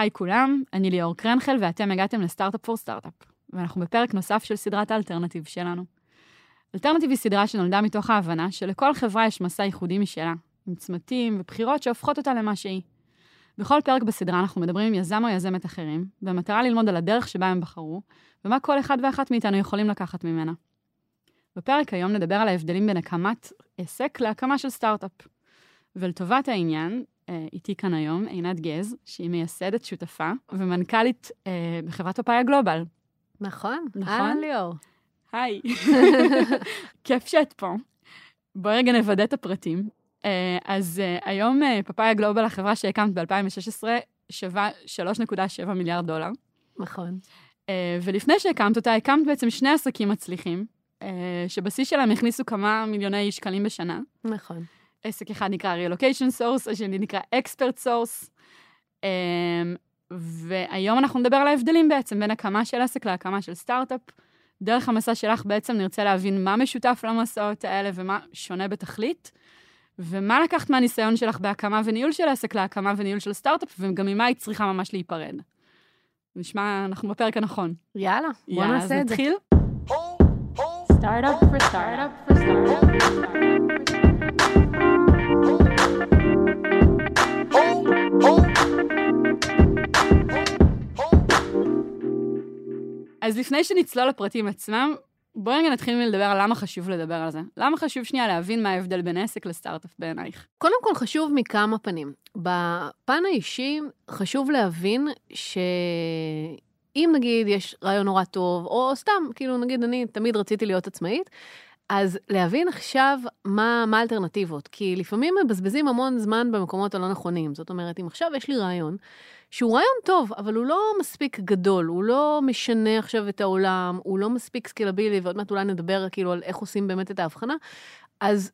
היי כולם, אני ליאור קרנחל ואתם הגעתם ל Startup for Startup, ואנחנו בפרק נוסף של סדרת ה alternative שלנו. alternative היא סדרה שנולדה מתוך ההבנה שלכל חברה יש מסע ייחודי משלה, עם צמתים ובחירות שהופכות אותה למה שהיא. בכל פרק בסדרה אנחנו מדברים עם יזם או יזמת אחרים, במטרה ללמוד על הדרך שבה הם בחרו, ומה כל אחד ואחת מאיתנו יכולים לקחת ממנה. בפרק היום נדבר על ההבדלים בין הקמת עסק להקמה של סטארט-אפ. ולטובת העניין, איתי כאן היום עינת גז, שהיא מייסדת שותפה ומנכ"לית אה, בחברת פאפאיה גלובל. נכון, נכון? אהלן ליאור. היי, כיף שאת פה. בואי רגע נוודא את הפרטים. אה, אז אה, היום אה, פאפאיה גלובל, החברה שהקמת ב-2016, שווה 3.7 מיליארד דולר. נכון. אה, ולפני שהקמת אותה, הקמת בעצם שני עסקים מצליחים, אה, שבשיא שלהם הכניסו כמה מיליוני שקלים בשנה. נכון. עסק אחד נקרא Relocation Source, השני נקרא Expert Source. Um, והיום אנחנו נדבר על ההבדלים בעצם בין הקמה של עסק להקמה של סטארט-אפ. דרך המסע שלך בעצם נרצה להבין מה משותף למסעות האלה ומה שונה בתכלית, ומה לקחת מהניסיון שלך בהקמה וניהול של עסק להקמה וניהול של סטארט-אפ, וגם ממה היית צריכה ממש להיפרד. נשמע, אנחנו בפרק הנכון. יאללה, בוא יאללה, נעשה אז את זה. נתחיל? Startup for startup for startup. אז לפני שנצלול לפרטים עצמם, בואי רגע נתחיל מלדבר על למה חשוב לדבר על זה. למה חשוב שנייה להבין מה ההבדל בין עסק לסטארט-אפ בעינייך? קודם כל חשוב מכמה פנים. בפן האישי חשוב להבין שאם נגיד יש רעיון נורא טוב, או סתם, כאילו נגיד אני תמיד רציתי להיות עצמאית, אז להבין עכשיו מה, מה האלטרנטיבות, כי לפעמים מבזבזים המון זמן במקומות הלא נכונים. זאת אומרת, אם עכשיו יש לי רעיון, שהוא רעיון טוב, אבל הוא לא מספיק גדול, הוא לא משנה עכשיו את העולם, הוא לא מספיק scalable-י, ועוד מעט אולי נדבר כאילו על איך עושים באמת את ההבחנה, אז,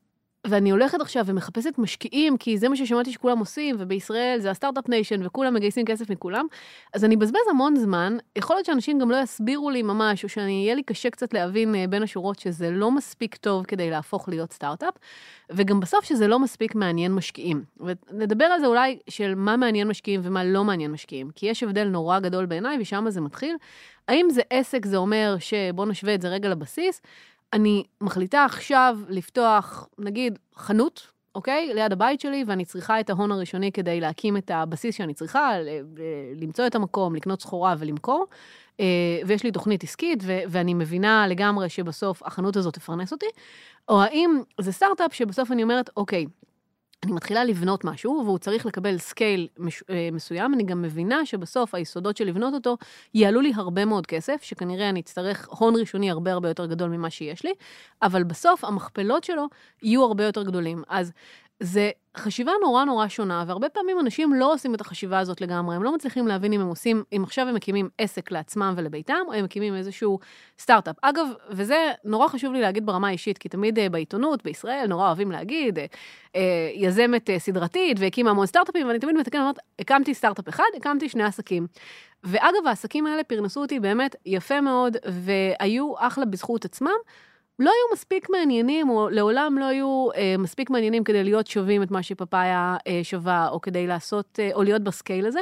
ואני הולכת עכשיו ומחפשת משקיעים, כי זה מה ששמעתי שכולם עושים, ובישראל זה ה startup nation, וכולם מגייסים כסף מכולם, אז אני אבזבז המון זמן, יכול להיות שאנשים גם לא יסבירו לי ממש, או שאני, יהיה לי קשה קצת להבין אה, בין השורות שזה לא מספיק טוב כדי להפוך להיות סטארט-אפ, וגם בסוף שזה לא מספיק מעניין משקיעים. ונדבר על זה אולי של מה מעניין משקיעים ומה לא מעניין משקיעים, כי יש הבדל נורא גדול בעיניי, ושם זה מתחיל. האם זה עסק, זה אומר שבוא נשווה את זה רגע לבסיס, אני מחליטה עכשיו לפתוח, נגיד, חנות, אוקיי? ליד הבית שלי, ואני צריכה את ההון הראשוני כדי להקים את הבסיס שאני צריכה, למצוא את המקום, לקנות סחורה ולמכור. אה, ויש לי תוכנית עסקית, ו- ואני מבינה לגמרי שבסוף החנות הזאת תפרנס אותי, או האם זה סטארט-אפ שבסוף אני אומרת, אוקיי, אני מתחילה לבנות משהו, והוא צריך לקבל scale מש, אה, מסוים, אני גם מבינה שבסוף היסודות של לבנות אותו יעלו לי הרבה מאוד כסף, שכנראה אני אצטרך הון ראשוני הרבה הרבה יותר גדול ממה שיש לי, אבל בסוף המכפלות שלו יהיו הרבה יותר גדולים. אז זה חשיבה נורא נורא שונה, והרבה פעמים אנשים לא עושים את החשיבה הזאת לגמרי, הם לא מצליחים להבין אם הם עושים, אם עכשיו הם מקימים עסק לעצמם ולביתם, או הם מקימים איזשהו סטארט-אפ. אגב, וזה נורא חשוב לי להגיד ברמה האישית, כי תמיד אה, בעיתונות, בישראל, נורא אוהבים להגיד, אה, אה, יזמת סדרתית והקימה המון סטארט-אפים, ואני תמיד מתקנת, אומרת, הקמתי סטארט-אפ אחד, הקמתי שני עסקים. ואגב, העסקים האלה פרנסו אותי באמת יפה מאוד, והיו אחלה בזכות עצמם. לא היו מספיק מעניינים, או לעולם לא היו אה, מספיק מעניינים כדי להיות שווים את מה שפפאיה אה, שווה, או כדי לעשות, אה, או להיות בסקייל הזה.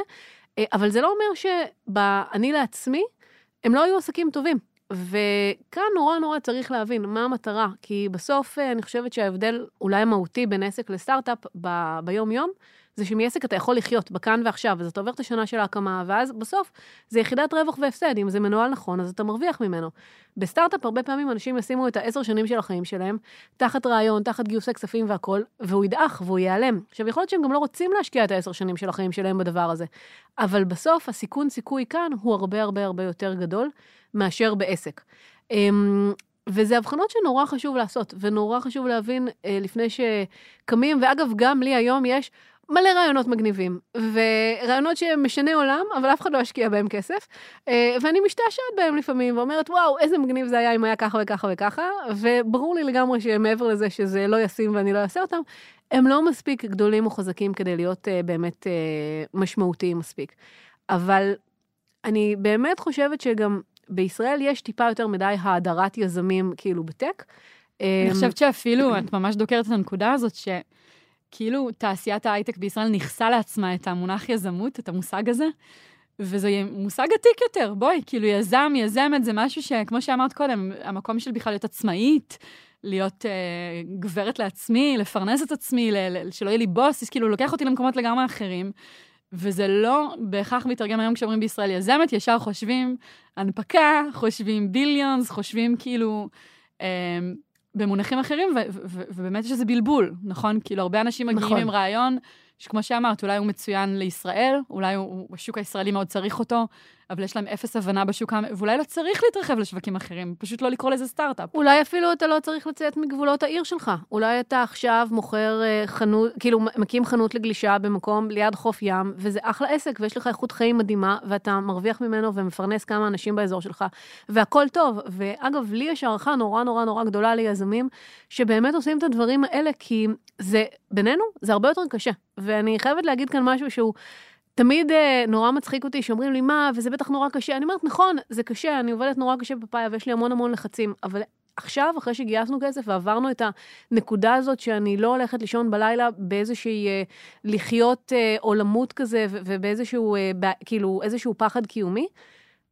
אה, אבל זה לא אומר שאני לעצמי, הם לא היו עסקים טובים. וכאן נורא נורא צריך להבין מה המטרה, כי בסוף אה, אני חושבת שההבדל אולי המהותי בין עסק לסטארט-אפ ב- ביום-יום, זה שמעסק אתה יכול לחיות בכאן ועכשיו, אז אתה עובר את השנה של ההקמה, ואז בסוף זה יחידת רווח והפסד, אם זה מנוהל נכון, אז אתה מרוויח ממנו. בסטארט-אפ הרבה פעמים אנשים ישימו את העשר שנים של החיים שלהם, תחת רעיון, תחת גיוסי כספים והכול, והוא ידעך והוא ייעלם. עכשיו, יכול להיות שהם גם לא רוצים להשקיע את העשר שנים של החיים שלהם בדבר הזה, אבל בסוף הסיכון סיכוי כאן הוא הרבה הרבה הרבה יותר גדול מאשר בעסק. אמ, וזה הבחנות שנורא חשוב לעשות, ונורא חשוב להבין אה, לפני שקמים, ואגב, גם לי היום יש מלא רעיונות מגניבים, ורעיונות שמשנה עולם, אבל אף אחד לא ישקיע בהם כסף, אה, ואני משתעשעת בהם לפעמים, ואומרת, וואו, איזה מגניב זה היה אם היה ככה וככה וככה, וברור לי לגמרי שמעבר לזה שזה לא ישים ואני לא אעשה אותם, הם לא מספיק גדולים או חזקים כדי להיות אה, באמת אה, משמעותיים מספיק. אבל אני באמת חושבת שגם בישראל יש טיפה יותר מדי האדרת יזמים כאילו בטק. אני חושבת שאפילו, את ממש דוקרת את הנקודה הזאת, שכאילו תעשיית ההייטק בישראל נכסה לעצמה את המונח יזמות, את המושג הזה, וזה מושג עתיק יותר, בואי, כאילו יזם, יזמת, זה משהו שכמו שאמרת קודם, המקום של בכלל להיות עצמאית, להיות אה, גברת לעצמי, לפרנס את עצמי, ל- שלא יהיה לי בוס, אז כאילו לוקח אותי למקומות לגמרי אחרים. וזה לא בהכרח מתרגם היום כשאומרים בישראל יזמת, ישר חושבים הנפקה, חושבים ביליונס, חושבים כאילו אה, במונחים אחרים, ובאמת יש איזה בלבול, נכון? כאילו הרבה אנשים מגיעים נכון. עם רעיון, שכמו שאמרת, אולי הוא מצוין לישראל, אולי הוא, השוק הישראלי מאוד צריך אותו, אבל יש להם אפס הבנה בשוק, ואולי לא צריך להתרחב לשווקים אחרים, פשוט לא לקרוא לזה סטארט-אפ. אולי אפילו אתה לא צריך לצאת מגבולות העיר שלך. אולי אתה עכשיו מוכר אה, חנות, כאילו מקים חנות לגלישה במקום ליד חוף ים, וזה אחלה עסק, ויש לך איכות חיים מדהימה, ואתה מרוויח ממנו ומפרנס כמה אנשים באזור שלך, והכל טוב. ואגב, לי יש הערכה נורא נורא נורא גדולה ליזמים, שבאמת עושים את הדברים האלה, כי זה, בינינו, זה הרבה יותר קשה. ואני חייבת להגיד כאן משהו שהוא... תמיד אה, נורא מצחיק אותי שאומרים לי, מה, וזה בטח נורא קשה. אני אומרת, נכון, זה קשה, אני עובדת נורא קשה בפאיה ויש לי המון המון לחצים, אבל עכשיו, אחרי שגייסנו כסף ועברנו את הנקודה הזאת שאני לא הולכת לישון בלילה באיזושהי, אה, לחיות אה, עולמות כזה ו- ובאיזשהו, אה, ב- כאילו, איזשהו פחד קיומי,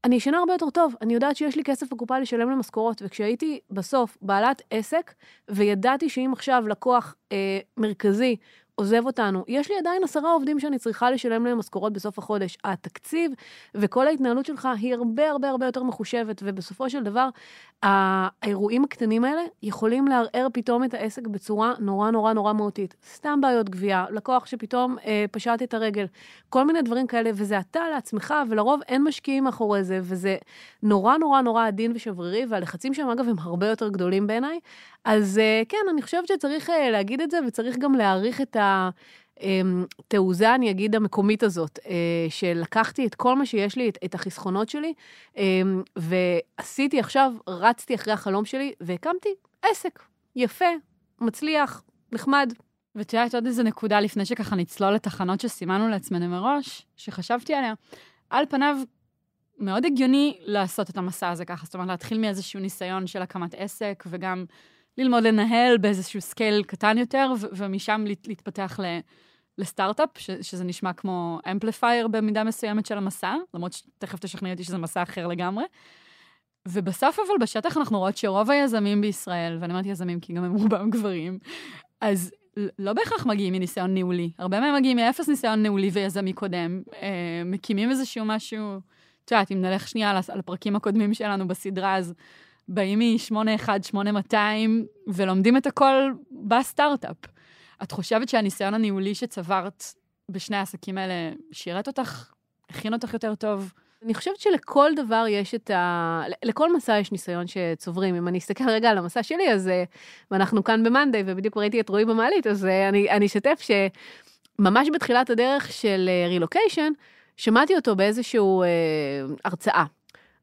אני ישנה הרבה יותר טוב. אני יודעת שיש לי כסף בקופה לשלם למשכורות, וכשהייתי בסוף בעלת עסק, וידעתי שאם עכשיו לקוח אה, מרכזי עוזב אותנו, יש לי עדיין עשרה עובדים שאני צריכה לשלם להם משכורות בסוף החודש. התקציב וכל ההתנהלות שלך היא הרבה הרבה הרבה יותר מחושבת, ובסופו של דבר, האירועים הקטנים האלה יכולים לערער פתאום את העסק בצורה נורא נורא נורא מהותית. סתם בעיות גבייה, לקוח שפתאום אה, פשט את הרגל, כל מיני דברים כאלה, וזה אתה לעצמך, ולרוב אין משקיעים מאחורי זה, וזה נורא נורא נורא עדין ושברירי, והלחצים שם אגב הם הרבה יותר גדולים בעיניי. אז אה, כן, אני חושבת שצריך אה, להגיד את זה, וצריך גם להעריך את ה... אמ, אני אגיד, המקומית הזאת, אה, שלקחתי את כל מה שיש לי, את, את החסכונות שלי, אמ, ועשיתי עכשיו, רצתי אחרי החלום שלי, והקמתי עסק יפה, מצליח, נחמד. ואת יודעת עוד איזה נקודה לפני שככה נצלול לתחנות שסימנו לעצמנו מראש, שחשבתי עליה. על פניו, מאוד הגיוני לעשות את המסע הזה ככה, זאת אומרת, להתחיל מאיזשהו ניסיון של הקמת עסק, וגם ללמוד לנהל באיזשהו scale קטן יותר, ומשם להת- להתפתח ל- לסטארט-אפ, ש- שזה נשמע כמו amplifier במידה מסוימת של המסע, למרות שתכף תשכנעי אותי שזה מסע אחר לגמרי. ובסוף אבל בשטח אנחנו רואות שרוב היזמים בישראל, ואני אומרת יזמים כי גם הם רובם גברים, אז לא בהכרח מגיעים מניסיון ניהולי. הרבה מהם מגיעים מאפס ניסיון ניהולי ויזמי קודם. אה, מקימים איזשהו משהו, את יודעת, אם נלך שנייה על הפרקים הקודמים שלנו בסדרה, אז באים מ-81, 8200, ולומדים את הכל בסטארט-אפ. את חושבת שהניסיון הניהולי שצברת בשני העסקים האלה שירת אותך, הכין אותך יותר טוב? אני חושבת שלכל דבר יש את ה... לכל מסע יש ניסיון שצוברים. אם אני אסתכל רגע על המסע שלי, אז... אה, ואנחנו כאן במאנדיי, ובדיוק ראיתי את רועי במעלית, אז אה, אני, אני אשתף שממש בתחילת הדרך של רילוקיישן, שמעתי אותו באיזשהו אה, הרצאה.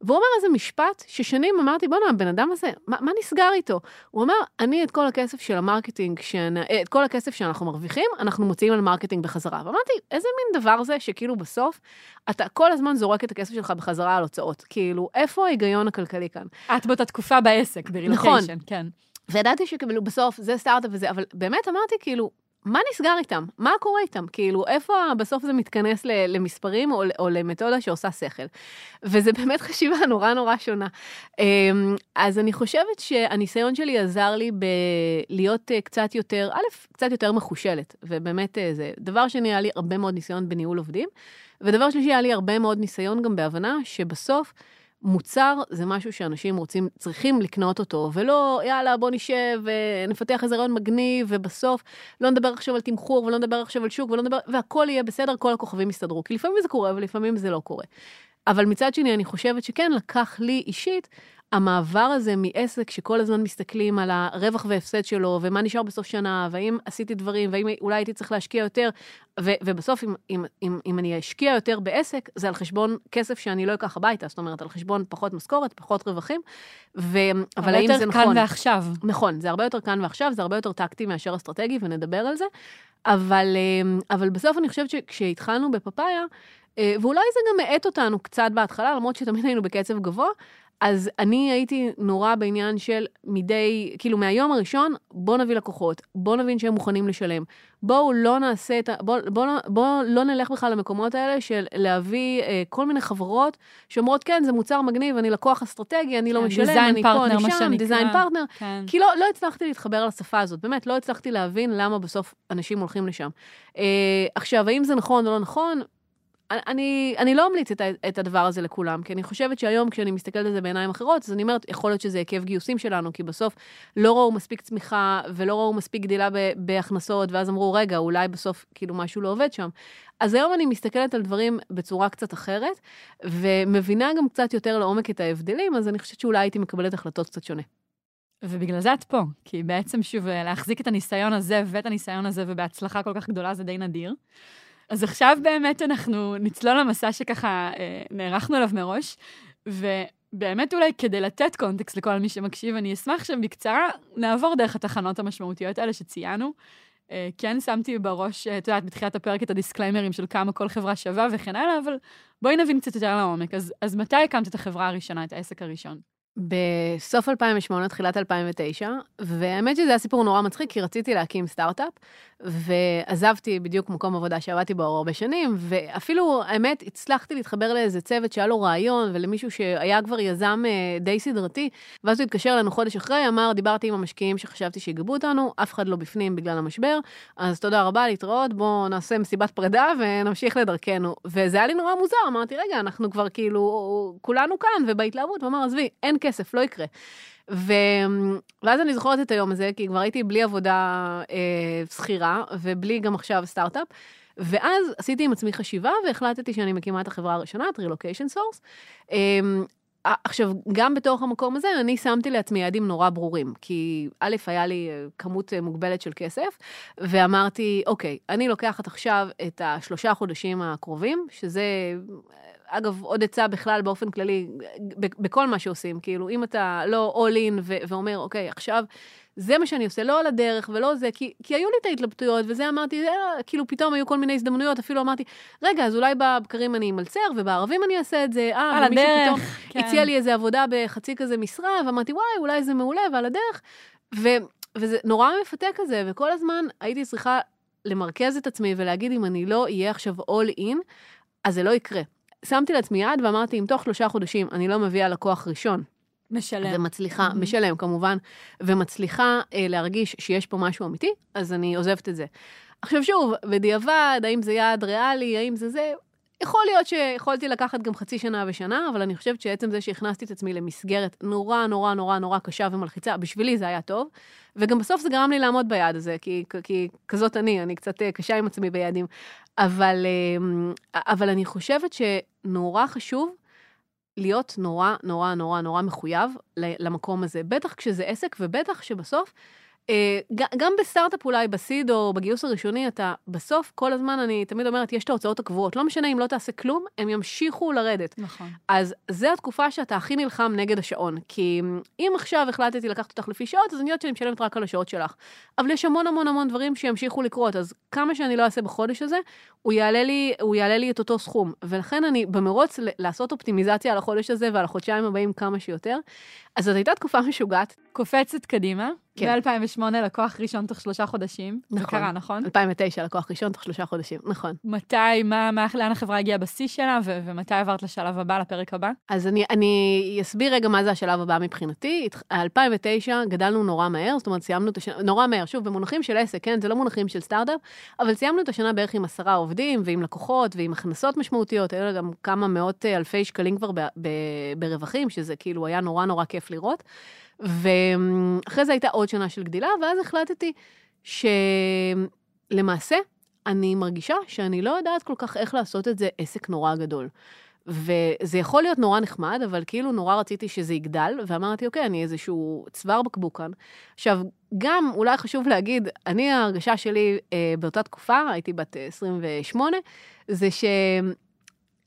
והוא אומר איזה משפט ששנים אמרתי, בואנה, הבן אדם הזה, מה, מה נסגר איתו? הוא אמר, אני את כל הכסף של ה marketing, שנ... את כל הכסף שאנחנו מרוויחים, אנחנו מוציאים על marketing בחזרה. ואמרתי, איזה מין דבר זה שכאילו בסוף, אתה כל הזמן זורק את הכסף שלך בחזרה על הוצאות. כאילו, איפה ההיגיון הכלכלי כאן? את באותה תקופה בעסק, ברילוקיישן, כן. וידעתי שכאילו בסוף זה סטארט-אפ וזה, אבל באמת אמרתי כאילו, מה נסגר איתם? מה קורה איתם? כאילו, איפה בסוף זה מתכנס למספרים או, או למתודה שעושה שכל? וזה באמת חשיבה נורא נורא שונה. אמ, אז אני חושבת שהניסיון שלי עזר לי בלהיות אה, קצת יותר, א', קצת יותר מחושלת, ובאמת אה, זה. דבר שני, היה לי הרבה מאוד ניסיון בניהול עובדים, ודבר שלישי, היה לי הרבה מאוד ניסיון גם בהבנה שבסוף, מוצר זה משהו שאנשים רוצים, צריכים לקנות אותו, ולא, יאללה, בוא נשב ונפתח איזה רעיון מגניב, ובסוף לא נדבר עכשיו על תמחור, ולא נדבר עכשיו על שוק, ולא נדבר, והכל יהיה בסדר, כל הכוכבים יסתדרו. כי לפעמים זה קורה, ולפעמים זה לא קורה. אבל מצד שני, אני חושבת שכן, לקח לי אישית, המעבר הזה מעסק שכל הזמן מסתכלים על הרווח והפסד שלו, ומה נשאר בסוף שנה, והאם עשיתי דברים, והאם אולי הייתי צריך להשקיע יותר, ו- ובסוף, אם, אם, אם, אם אני אשקיע יותר בעסק, זה על חשבון כסף שאני לא אקח הביתה, זאת אומרת, על חשבון פחות משכורת, פחות רווחים, ו... אבל האם זה יותר נכון? כאן ועכשיו. נכון, זה הרבה יותר כאן ועכשיו, זה הרבה יותר טקטי מאשר אסטרטגי, ונדבר על זה. אבל, אה, אבל בסוף אני חושבת שכשהתחלנו בפאפאיה, אה, ואולי זה גם מאט אותנו קצת בהתחלה, למרות שתמיד היינו בקצב גבוה, אז אני הייתי נורא בעניין של מדי, כאילו מהיום הראשון, בוא נביא לקוחות, בוא נבין שהם מוכנים לשלם. בואו לא נעשה את ה... בואו בוא, בוא לא נלך בכלל למקומות האלה של להביא אה, כל מיני חברות שאומרות, כן, זה מוצר מגניב, אני לקוח אסטרטגי, אני לא כן, משלם, design אני פה, אני שם. דיזיין פרטנר. כן. כי לא, לא הצלחתי להתחבר לשפה הזאת, באמת, לא הצלחתי להבין למה בסוף אנשים הולכים לשם. אה, עכשיו, האם זה נכון או לא נכון? אני, אני לא אמליץ את, את הדבר הזה לכולם, כי אני חושבת שהיום כשאני מסתכלת על זה בעיניים אחרות, אז אני אומרת, יכול להיות שזה היקף גיוסים שלנו, כי בסוף לא ראו מספיק צמיחה ולא ראו מספיק גדילה ב, בהכנסות, ואז אמרו, רגע, אולי בסוף כאילו משהו לא עובד שם. אז היום אני מסתכלת על דברים בצורה קצת אחרת, ומבינה גם קצת יותר לעומק את ההבדלים, אז אני חושבת שאולי הייתי מקבלת החלטות קצת שונה. ובגלל זה את פה, כי בעצם שוב, להחזיק את הניסיון הזה ואת הניסיון הזה ובהצלחה כל כך גדולה זה די נדיר. אז עכשיו באמת אנחנו נצלול למסע שככה אה, נערכנו אליו מראש, ובאמת אולי כדי לתת קונטקסט לכל מי שמקשיב, אני אשמח שבקצרה נעבור דרך התחנות המשמעותיות האלה שציינו. אה, כן שמתי בראש, אה, את יודעת, בתחילת הפרק את הדיסקליימרים של כמה כל חברה שווה וכן הלאה, אבל בואי נבין קצת יותר לעומק. אז, אז מתי הקמת את החברה הראשונה, את העסק הראשון? בסוף 2008, תחילת 2009, והאמת שזה היה סיפור נורא מצחיק, כי רציתי להקים סטארט-אפ, ועזבתי בדיוק מקום עבודה שעבדתי בו הרבה שנים, ואפילו, האמת, הצלחתי להתחבר לאיזה צוות שהיה לו רעיון, ולמישהו שהיה כבר יזם אה, די סדרתי, ואז הוא התקשר אלינו חודש אחרי, אמר, דיברתי עם המשקיעים שחשבתי שיגבו אותנו, אף אחד לא בפנים בגלל המשבר, אז תודה רבה, להתראות, בואו נעשה מסיבת פרידה ונמשיך לדרכנו. וזה היה לי נורא מוזר, אמרתי, רגע, אנחנו כבר כאילו, כולנו כאן, ובהתלהבות, הוא אמר, עזבי, אין כסף, לא יקרה. ו... ואז אני זוכרת את היום הזה, כי כבר הייתי בלי עבודה אה, שכירה, ובלי גם עכשיו סטארט-אפ. ואז עשיתי עם עצמי חשיבה, והחלטתי שאני מקימה את החברה הראשונה, את Relocation Source. אה, עכשיו, גם בתוך המקום הזה, אני שמתי לעצמי יעדים נורא ברורים, כי א', היה לי אה, כמות אה, מוגבלת של כסף, ואמרתי, אוקיי, אני לוקחת עכשיו את השלושה חודשים הקרובים, שזה, אגב, עוד עצה בכלל באופן כללי, בכל מה שעושים, כאילו, אם אתה לא all in ו- ואומר, אוקיי, עכשיו, זה מה שאני עושה, לא על הדרך ולא זה, כי, כי היו לי את ההתלבטויות, וזה אמרתי, אה, כאילו פתאום היו כל מיני הזדמנויות, אפילו אמרתי, רגע, אז אולי בבקרים אני אמלצר, ובערבים אני אעשה את זה, אה, על ומישהו פתאום הדרך, כן. הציע לי איזה עבודה בחצי כזה משרה, ואמרתי, וואי, אולי זה מעולה, ועל הדרך. ו, וזה נורא מפתה כזה, וכל הזמן הייתי צריכה למרכז את עצמי ולהגיד, אם אני לא אהיה עכשיו all in, אז זה לא יקרה. שמתי לעצמי יעד ואמרתי, אם תוך שלושה חודשים אני לא מביאה לקוח ראשון, משלם. ומצליחה, Mhm. משלם כמובן, ומצליחה אה, להרגיש שיש פה משהו אמיתי, אז אני עוזבת את זה. עכשיו שוב, בדיעבד, האם זה יעד ריאלי, האם זה זה, יכול להיות שיכולתי לקחת גם חצי שנה ושנה, אבל אני חושבת שעצם זה שהכנסתי את עצמי למסגרת נורא נורא נורא נורא קשה ומלחיצה, בשבילי זה היה טוב, וגם בסוף זה גרם לי לעמוד ביעד הזה, כי, כי כזאת אני, אני קצת אה, קשה עם עצמי ביעדים. אבל, אה, אבל אני חושבת שנורא חשוב להיות נורא נורא נורא נורא מחויב למקום הזה, בטח כשזה עסק ובטח שבסוף, גם בסטארט-אפ אולי, בסיד או בגיוס הראשוני, אתה בסוף, כל הזמן, אני תמיד אומרת, יש את ההוצאות הקבועות. לא משנה אם לא תעשה כלום, הם ימשיכו לרדת. נכון. אז זו התקופה שאתה הכי נלחם נגד השעון. כי אם עכשיו החלטתי לקחת אותך לפי שעות, אז אני יודעת שאני משלמת רק על השעות שלך. אבל יש המון המון המון דברים שימשיכו לקרות, אז כמה שאני לא אעשה בחודש הזה, הוא יעלה לי, הוא יעלה לי את אותו סכום. ולכן אני במרוץ לעשות אופטימיזציה על החודש הזה ועל החודשיים הבאים כמה שיותר. אז זאת הייתה תקופה משוגעת. קופצת קדימה, כן. ב-2008 לקוח ראשון תוך שלושה חודשים. זה נכון. קרה, נכון? 2009, לקוח ראשון תוך שלושה חודשים, נכון. מתי, מה, מה, לאן החברה הגיעה בשיא שלה, ו- ומתי עברת לשלב הבא, לפרק הבא? אז אני, אני אסביר רגע מה זה השלב הבא מבחינתי. 2009 גדלנו נורא מהר, זאת אומרת, סיימנו את השנה, נורא מהר, שוב, במונחים של עסק, כן? זה לא מונחים של סטארט-אפ, אבל סיימנו את השנה בערך עם עשרה עובדים, ועם לקוחות, ועם הכנסות משמעותיות, היו גם כמה מאות אה, אלפי שקלים כבר ב, ב, ברווחים, שזה כאילו היה נורא נורא כיף לראות. ואחרי זה הייתה עוד שנה של גדילה, ואז החלטתי שלמעשה, אני מרגישה שאני לא יודעת כל כך איך לעשות את זה עסק נורא גדול. וזה יכול להיות נורא נחמד, אבל כאילו נורא רציתי שזה יגדל, ואמרתי, אוקיי, אני איזשהו צוואר בקבוק כאן. עכשיו, גם אולי חשוב להגיד, אני, ההרגשה שלי אה, באותה תקופה, הייתי בת אה, 28, זה ש...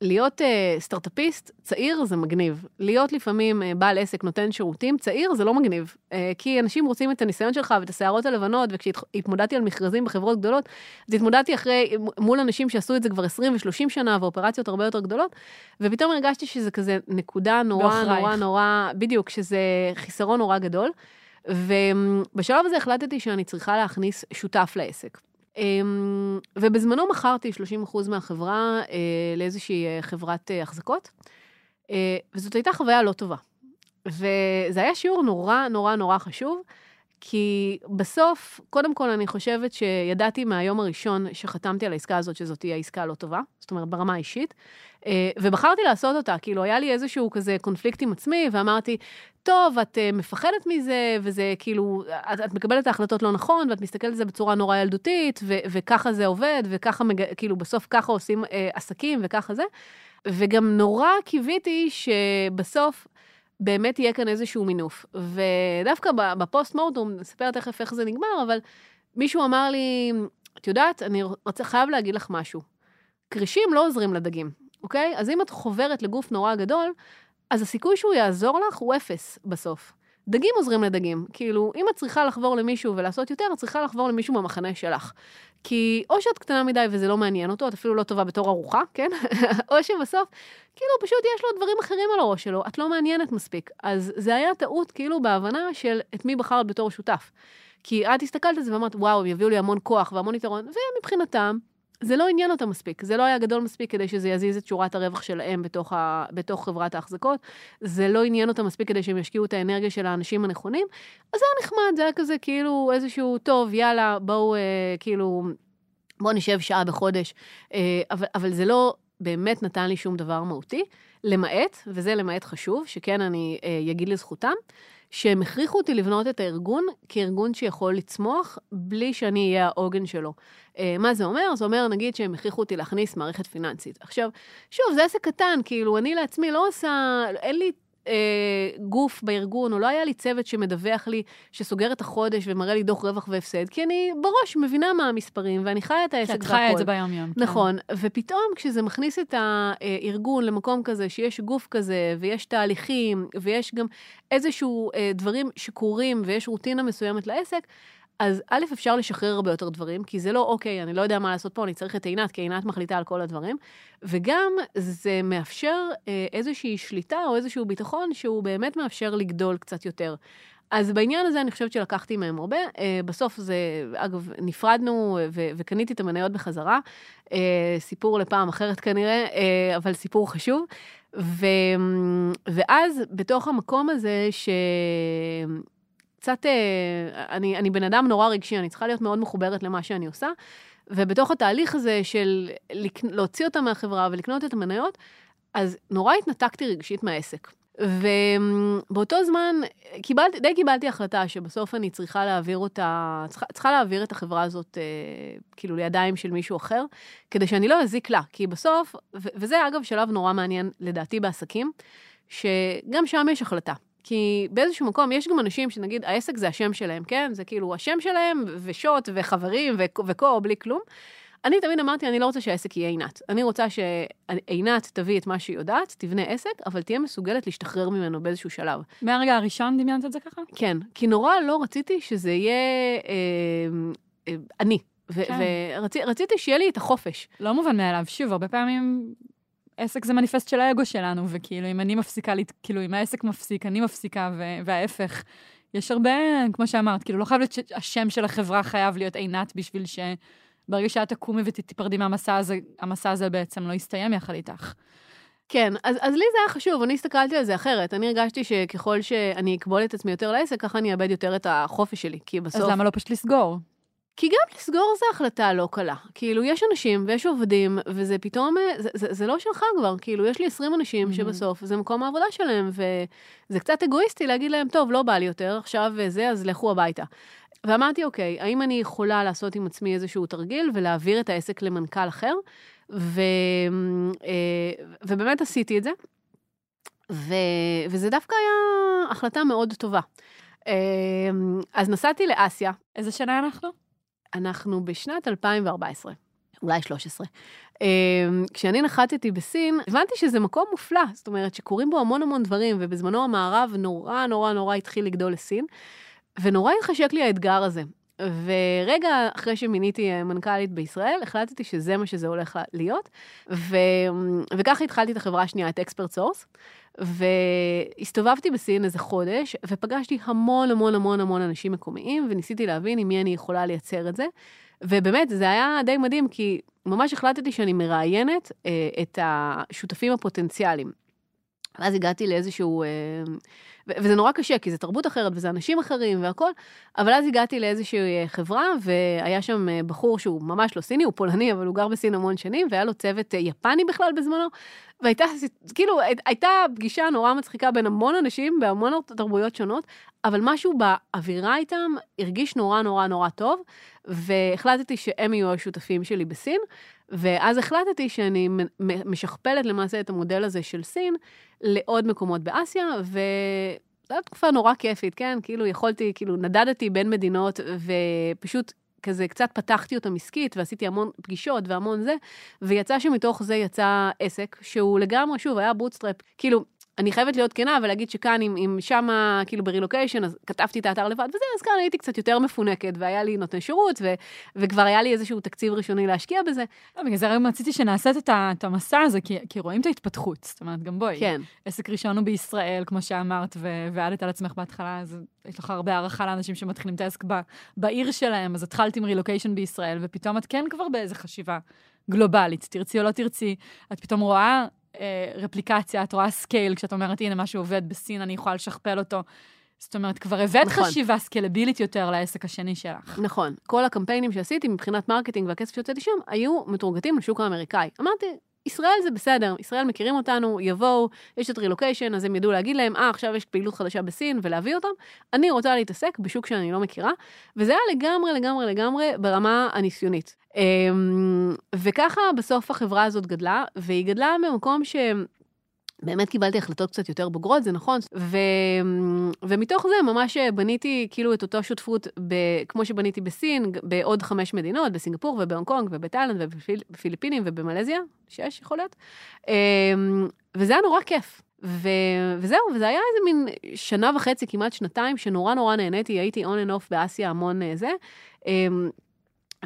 להיות uh, סטארט-אפיסט צעיר זה מגניב. להיות לפעמים uh, בעל עסק נותן שירותים צעיר זה לא מגניב. Uh, כי אנשים רוצים את הניסיון שלך ואת השערות הלבנות, וכשהתמודדתי על מכרזים בחברות גדולות, אז התמודדתי אחרי, מול אנשים שעשו את זה כבר 20 ו-30 שנה, ואופרציות הרבה יותר גדולות, ופתאום הרגשתי שזה כזה נקודה נורא בעוכרייך. נורא נורא, בדיוק, שזה חיסרון נורא גדול. ובשלב הזה החלטתי שאני צריכה להכניס שותף לעסק. אמ, ובזמנו מכרתי 30% מהחברה אה, לאיזושהי אה, חברת אה, החזקות, וזאת הייתה חוויה לא טובה. וזה היה שיעור נורא נורא נורא חשוב, כי בסוף, קודם כל אני חושבת שידעתי מהיום הראשון שחתמתי על העסקה הזאת שזאת תהיה עסקה לא טובה, זאת אומרת ברמה האישית, אה, ובחרתי לעשות אותה, כאילו היה לי איזשהו כזה קונפליקט עם עצמי, ואמרתי, טוב, את אה, מפחדת מזה, וזה כאילו, את, את מקבלת את ההחלטות לא נכון, ואת מסתכלת על זה בצורה נורא ילדותית, ו, וככה זה עובד, וככה, מג... כאילו, בסוף ככה עושים אה, עסקים, וככה זה. וגם נורא קיוויתי שבסוף באמת יהיה כאן איזשהו מינוף. ודווקא בפוסט מורטום, נספר תכף איך זה נגמר, אבל מישהו אמר לי, את יודעת, אני רוצה, חייב להגיד לך משהו. כרישים לא עוזרים לדגים, אוקיי? אז אם את חוברת לגוף נורא גדול, אז הסיכוי שהוא יעזור לך הוא אפס בסוף. דגים עוזרים לדגים. כאילו, אם את צריכה לחבור למישהו ולעשות יותר, את צריכה לחבור למישהו במחנה שלך. כי או שאת קטנה מדי וזה לא מעניין אותו, את אפילו לא טובה בתור ארוחה, כן? או שבסוף, כאילו, פשוט יש לו דברים אחרים על הראש שלו, את לא מעניינת מספיק. אז זה היה טעות, כאילו, בהבנה של את מי בחרת בתור שותף. כי את הסתכלת על זה ואמרת, וואו, הם יביאו לי המון כוח והמון יתרון, ומבחינתם, זה לא עניין אותם מספיק, זה לא היה גדול מספיק כדי שזה יזיז את שורת הרווח שלהם בתוך, ה, בתוך חברת ההחזקות, זה לא עניין אותם מספיק כדי שהם ישקיעו את האנרגיה של האנשים הנכונים, אז זה היה נחמד, זה היה כזה כאילו איזשהו, טוב, יאללה, בואו, אה, כאילו, בואו נשב שעה בחודש, אה, אבל, אבל זה לא באמת נתן לי שום דבר מהותי, למעט, וזה למעט חשוב, שכן אני אה, אגיד לזכותם, שהם הכריחו אותי לבנות את הארגון כארגון שיכול לצמוח בלי שאני אהיה העוגן שלו. אה, מה זה אומר? זה אומר, נגיד, שהם הכריחו אותי להכניס מערכת פיננסית. עכשיו, שוב, זה עסק קטן, כאילו, אני לעצמי לא עושה, אין לי אה, גוף בארגון, או לא היה לי צוות שמדווח לי, שסוגר את החודש ומראה לי דוח רווח והפסד, כי אני בראש מבינה מה המספרים, ואני חיה את העסק שאת חיה את זה ביום-יום. כן. נכון, ופתאום כשזה מכניס את הארגון למקום כזה, שיש גוף כזה, ויש תהליכים, ויש גם איזשהו אה, דברים שקורים, ויש רוטינה מסוימת לעסק, אז א', אפשר לשחרר הרבה יותר דברים, כי זה לא, אוקיי, אני לא יודע מה לעשות פה, אני צריך את עינת, כי עינת מחליטה על כל הדברים, וגם זה מאפשר אה, איזושהי שליטה או איזשהו ביטחון שהוא באמת מאפשר לגדול קצת יותר. אז בעניין הזה אני חושבת שלקחתי מהם הרבה. אה, בסוף זה, אגב, נפרדנו ו- וקניתי את המניות בחזרה. אה, סיפור לפעם אחרת כנראה, אה, אבל סיפור חשוב. ו- ואז בתוך המקום הזה ש... קצת, אה, אני, אני בן אדם נורא רגשי, אני צריכה להיות מאוד מחוברת למה שאני עושה, ובתוך התהליך הזה של להוציא אותה מהחברה ולקנות את המניות, אז נורא התנתקתי רגשית מהעסק. ובאותו זמן קיבלתי, די קיבלתי החלטה שבסוף אני צריכה להעביר אותה, צריכה, צריכה להעביר את החברה הזאת אה, כאילו לידיים של מישהו אחר, כדי שאני לא אזיק לה, כי בסוף, ו- וזה אגב שלב נורא מעניין לדעתי בעסקים, שגם שם יש החלטה. כי באיזשהו מקום יש גם אנשים שנגיד העסק זה השם שלהם, כן? זה כאילו השם שלהם ושוט וחברים וקו, וקו בלי כלום. אני תמיד אמרתי, אני לא רוצה שהעסק יהיה עינת. אני רוצה שעינת תביא את מה שהיא יודעת, תבנה עסק, אבל תהיה מסוגלת להשתחרר ממנו באיזשהו שלב. מהרגע הראשון דמיינת את זה ככה? כן, כי נורא לא רציתי שזה יהיה אה, אה, אני. כן. ורציתי שיהיה לי את החופש. לא מובן מאליו. שוב, הרבה פעמים עסק זה מניפסט של האגו שלנו, וכאילו, אם אני מפסיקה, כאילו, אם העסק מפסיק, אני מפסיקה, ו- וההפך. יש הרבה, כמו שאמרת, כאילו, לא חייב להיות שהשם של החברה חייב להיות עינת בשביל שברגע שאת תקומי ותיפרדי מהמסע הזה, המסע הזה בעצם לא יסתיים יחד איתך. כן, אז, אז לי זה היה חשוב, אני הסתכלתי על זה אחרת. אני הרגשתי שככל שאני אקבול את עצמי יותר לעסק, ככה אני אאבד יותר את החופש שלי. כי בסוף... אז למה לא פשוט לסגור? כי גם לסגור זו החלטה לא קלה. כאילו, יש אנשים ויש עובדים, וזה פתאום, אה, זה, זה, זה לא שלך כבר. כאילו, יש לי 20 אנשים Mhm. שבסוף זה מקום העבודה שלהם, וזה קצת אגואיסטי להגיד להם, טוב, לא בא לי יותר, עכשיו אה, זה, אז לכו הביתה. ואמרתי, אוקיי, האם אני יכולה לעשות עם עצמי איזשהו תרגיל ולהעביר את העסק למנכ"ל אחר? ו, אה, ובאמת עשיתי את זה. ו, וזה דווקא היה החלטה מאוד טובה. אז נסעתי לאסיה, איזה שנה אנחנו? אנחנו בשנת 2014. אולי 13. אה, כשאני נחתתי בסין, הבנתי שזה מקום מופלא, זאת אומרת שקורים בו המון המון דברים, ובזמנו המערב נורא נורא נורא התחיל לגדול לסין, ונורא התחשק לי האתגר הזה. ורגע אחרי שמיניתי אה, מנכ"לית בישראל, החלטתי שזה מה שזה הולך להיות, ו... וככה התחלתי את החברה השנייה, את Expert Source, והסתובבתי בסין איזה חודש, ופגשתי המון המון המון המון אנשים מקומיים, וניסיתי להבין עם מי אני יכולה לייצר את זה. ובאמת, זה היה די מדהים, כי ממש החלטתי שאני מראיינת אה, את השותפים הפוטנציאליים. ואז הגעתי לאיזשהו... אה, וזה נורא קשה, כי זה תרבות אחרת וזה אנשים אחרים והכל, אבל אז הגעתי לאיזושהי אה, חברה, והיה שם אה, בחור שהוא ממש לא סיני, הוא פולני, אבל הוא גר בסין המון שנים, והיה לו צוות יפני בכלל בזמנו, והייתה, כאילו, הי- הייתה פגישה נורא מצחיקה בין המון אנשים, בהמון תרבויות שונות, אבל משהו באווירה איתם הרגיש נורא נורא נורא טוב, והחלטתי שהם יהיו השותפים שלי בסין, ואז החלטתי שאני משכפלת למעשה את המודל הזה של סין לעוד מקומות באסיה, וזו הייתה תקופה נורא כיפית, כן? כאילו יכולתי, כאילו נדדתי בין מדינות, ופשוט כזה קצת פתחתי אותם עסקית, ועשיתי המון פגישות והמון זה, ויצא שמתוך זה יצא עסק, שהוא לגמרי, שוב, היה bootstrap, כאילו, אני חייבת להיות כנה ולהגיד שכאן, אם, אם שמה, כאילו ברילוקיישן, אז כתבתי את האתר לבד וזה, אז כאן הייתי קצת יותר מפונקת, והיה לי נותן שירות, ו, וכבר היה לי איזשהו תקציב ראשוני להשקיע בזה. לא, בגלל זה היום רציתי שנעשה את, ה- את המסע הזה, כי, כי רואים את ההתפתחות. זאת אומרת, גם בואי. כן. עסק ראשון הוא בישראל, כמו שאמרת, עבדת על עצמך בהתחלה, אז יש לך הרבה הערכה לאנשים שמתחילים את העסק ב- בעיר שלהם, אז התחלת עם רילוקיישן בישראל, ופתאום את כן כבר באיזה חשיבה גלובלית, תרצי או לא תרצי, את פתאום רואה אה, רפליקציה, את רואה scale, כשאת אומרת, הנה, משהו עובד בסין, אני יכולה לשכפל אותו. זאת אומרת, כבר הבאת נכון. חשיבה סקלבילית יותר לעסק השני שלך. נכון. כל הקמפיינים שעשיתי מבחינת marketing והכסף שהוצאתי שם, היו מטורגטים לשוק האמריקאי. אמרתי, ישראל זה בסדר, ישראל מכירים אותנו, יבואו, יש את רילוקיישן, אז הם ידעו להגיד להם, אה, עכשיו יש פעילות חדשה בסין, ולהביא אותם. אני רוצה להתעסק בשוק שאני לא מכירה, וזה היה לגמרי, לגמרי, לגמרי ברמה הניסיונית. אמ, וככה בסוף החברה הזאת גדלה, והיא גדלה במקום ש... באמת קיבלתי החלטות קצת יותר בוגרות, זה נכון, ו... ומתוך זה ממש בניתי כאילו את אותו שותפות, ב... כמו שבניתי בסין, בעוד חמש מדינות, בסינגפור ובהונג קונג ובתאילנד ובפיליפינים ובמלזיה, שש יכול להיות, אמ, וזה היה נורא כיף. ו... וזהו, וזה היה איזה מין שנה וחצי, כמעט שנתיים, שנורא נורא נהניתי, הייתי on and off באסיה המון אה, זה.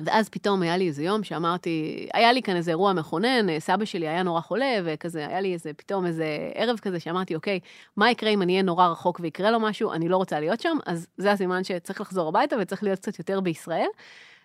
ואז פתאום היה לי איזה יום שאמרתי, היה לי כאן איזה אירוע מכונן, אה, סבא שלי היה נורא חולה, וכזה, היה לי איזה, פתאום איזה ערב כזה שאמרתי, אוקיי, מה יקרה אם אני אהיה נורא רחוק ויקרה לו משהו, אני לא רוצה להיות שם, אז זה הסימן שצריך לחזור הביתה וצריך להיות קצת יותר בישראל.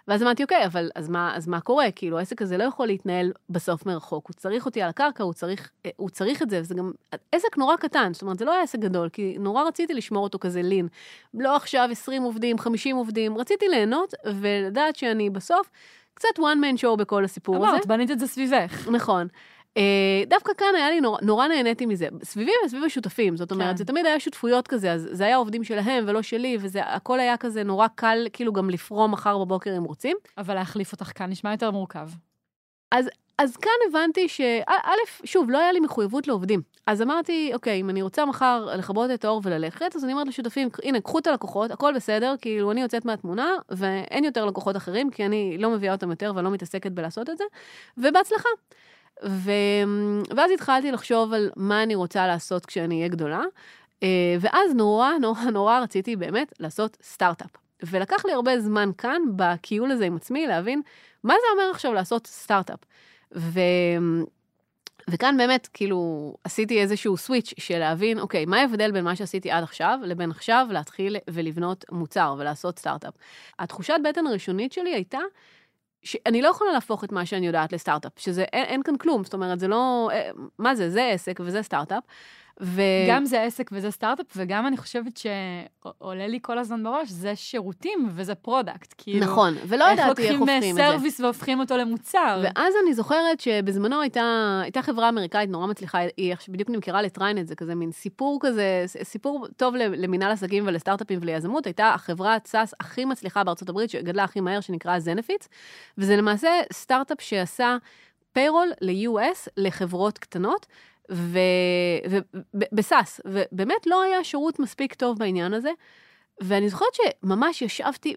ואז אמרתי, אוקיי, אבל אז מה, אז מה קורה? כאילו, העסק הזה לא יכול להתנהל בסוף מרחוק, הוא צריך אותי על הקרקע, הוא צריך, הוא צריך את זה, וזה גם עסק נורא קטן, זאת אומרת, זה לא היה עסק גדול, כי נורא רציתי לשמור אותו כזה לין. לא עכשיו 20 עובדים, 50 עובדים, רציתי ליהנות ולדעת שאני בסוף קצת one man show בכל הסיפור הזה. אמרת, בנית את זה סביבך. נכון. אה, דווקא כאן היה לי נורא, נורא נהניתי מזה. סביבי וסביב השותפים, זאת אומרת, כן. זה תמיד היה שותפויות כזה, אז זה היה עובדים שלהם ולא שלי, וזה הכל היה כזה נורא קל, כאילו גם לפרום מחר בבוקר אם רוצים. אבל להחליף אותך כאן נשמע יותר מורכב. אז כאן הבנתי שא', שוב, לא היה לי מחויבות לעובדים. אז אמרתי, אוקיי, אם אני רוצה מחר לכבות את האור וללכת, אז אני אומרת לשותפים, הנה, קחו את הלקוחות, הכל בסדר, כאילו, אני יוצאת מהתמונה, ואין יותר לקוחות אחרים, כי אני לא מביאה אותם יותר ואני לא מתעסקת בלעשות את זה, ובהצלחה. ו... ואז התחלתי לחשוב על מה אני רוצה לעשות כשאני אהיה גדולה, אה, ואז נורא, נורא, נורא רציתי באמת לעשות סטארט-אפ. ולקח לי הרבה זמן כאן, בכיול הזה עם עצמי, להבין מה זה אומר עכשיו לעשות סטארט-אפ. ו... וכאן באמת, כאילו, עשיתי איזשהו סוויץ' של להבין, אוקיי, מה ההבדל בין מה שעשיתי עד עכשיו, לבין עכשיו להתחיל ולבנות מוצר ולעשות סטארט-אפ. התחושת בטן הראשונית שלי הייתה, שאני לא יכולה להפוך את מה שאני יודעת לסטארט-אפ, שזה, אין, אין כאן כלום, זאת אומרת, זה לא, אה, מה זה, זה עסק וזה סטארט-אפ. ו... גם זה עסק וזה סטארט-אפ, וגם אני חושבת שעולה לי כל הזמן בראש, זה שירותים וזה product. כאילו, נכון, ולא ידעתי איך הופכים את לוקחים זה. service והופכים אותו למוצר. ואז אני זוכרת שבזמנו הייתה, הייתה חברה אמריקאית נורא מצליחה, היא בדיוק נמכרה ל TriNet, זה כזה מין סיפור כזה, סיפור טוב למינהל עסקים ולסטארט-אפים וליזמות, הייתה החברת SaaS הכי מצליחה בארצות הברית, שגדלה הכי מהר, שנקרא Zenefits, וזה למעשה סטארט-אפ שעשה payroll ל-US לחברות קטנות. ובסאס, ובאמת לא היה שירות מספיק טוב בעניין הזה. ואני זוכרת שממש ישבתי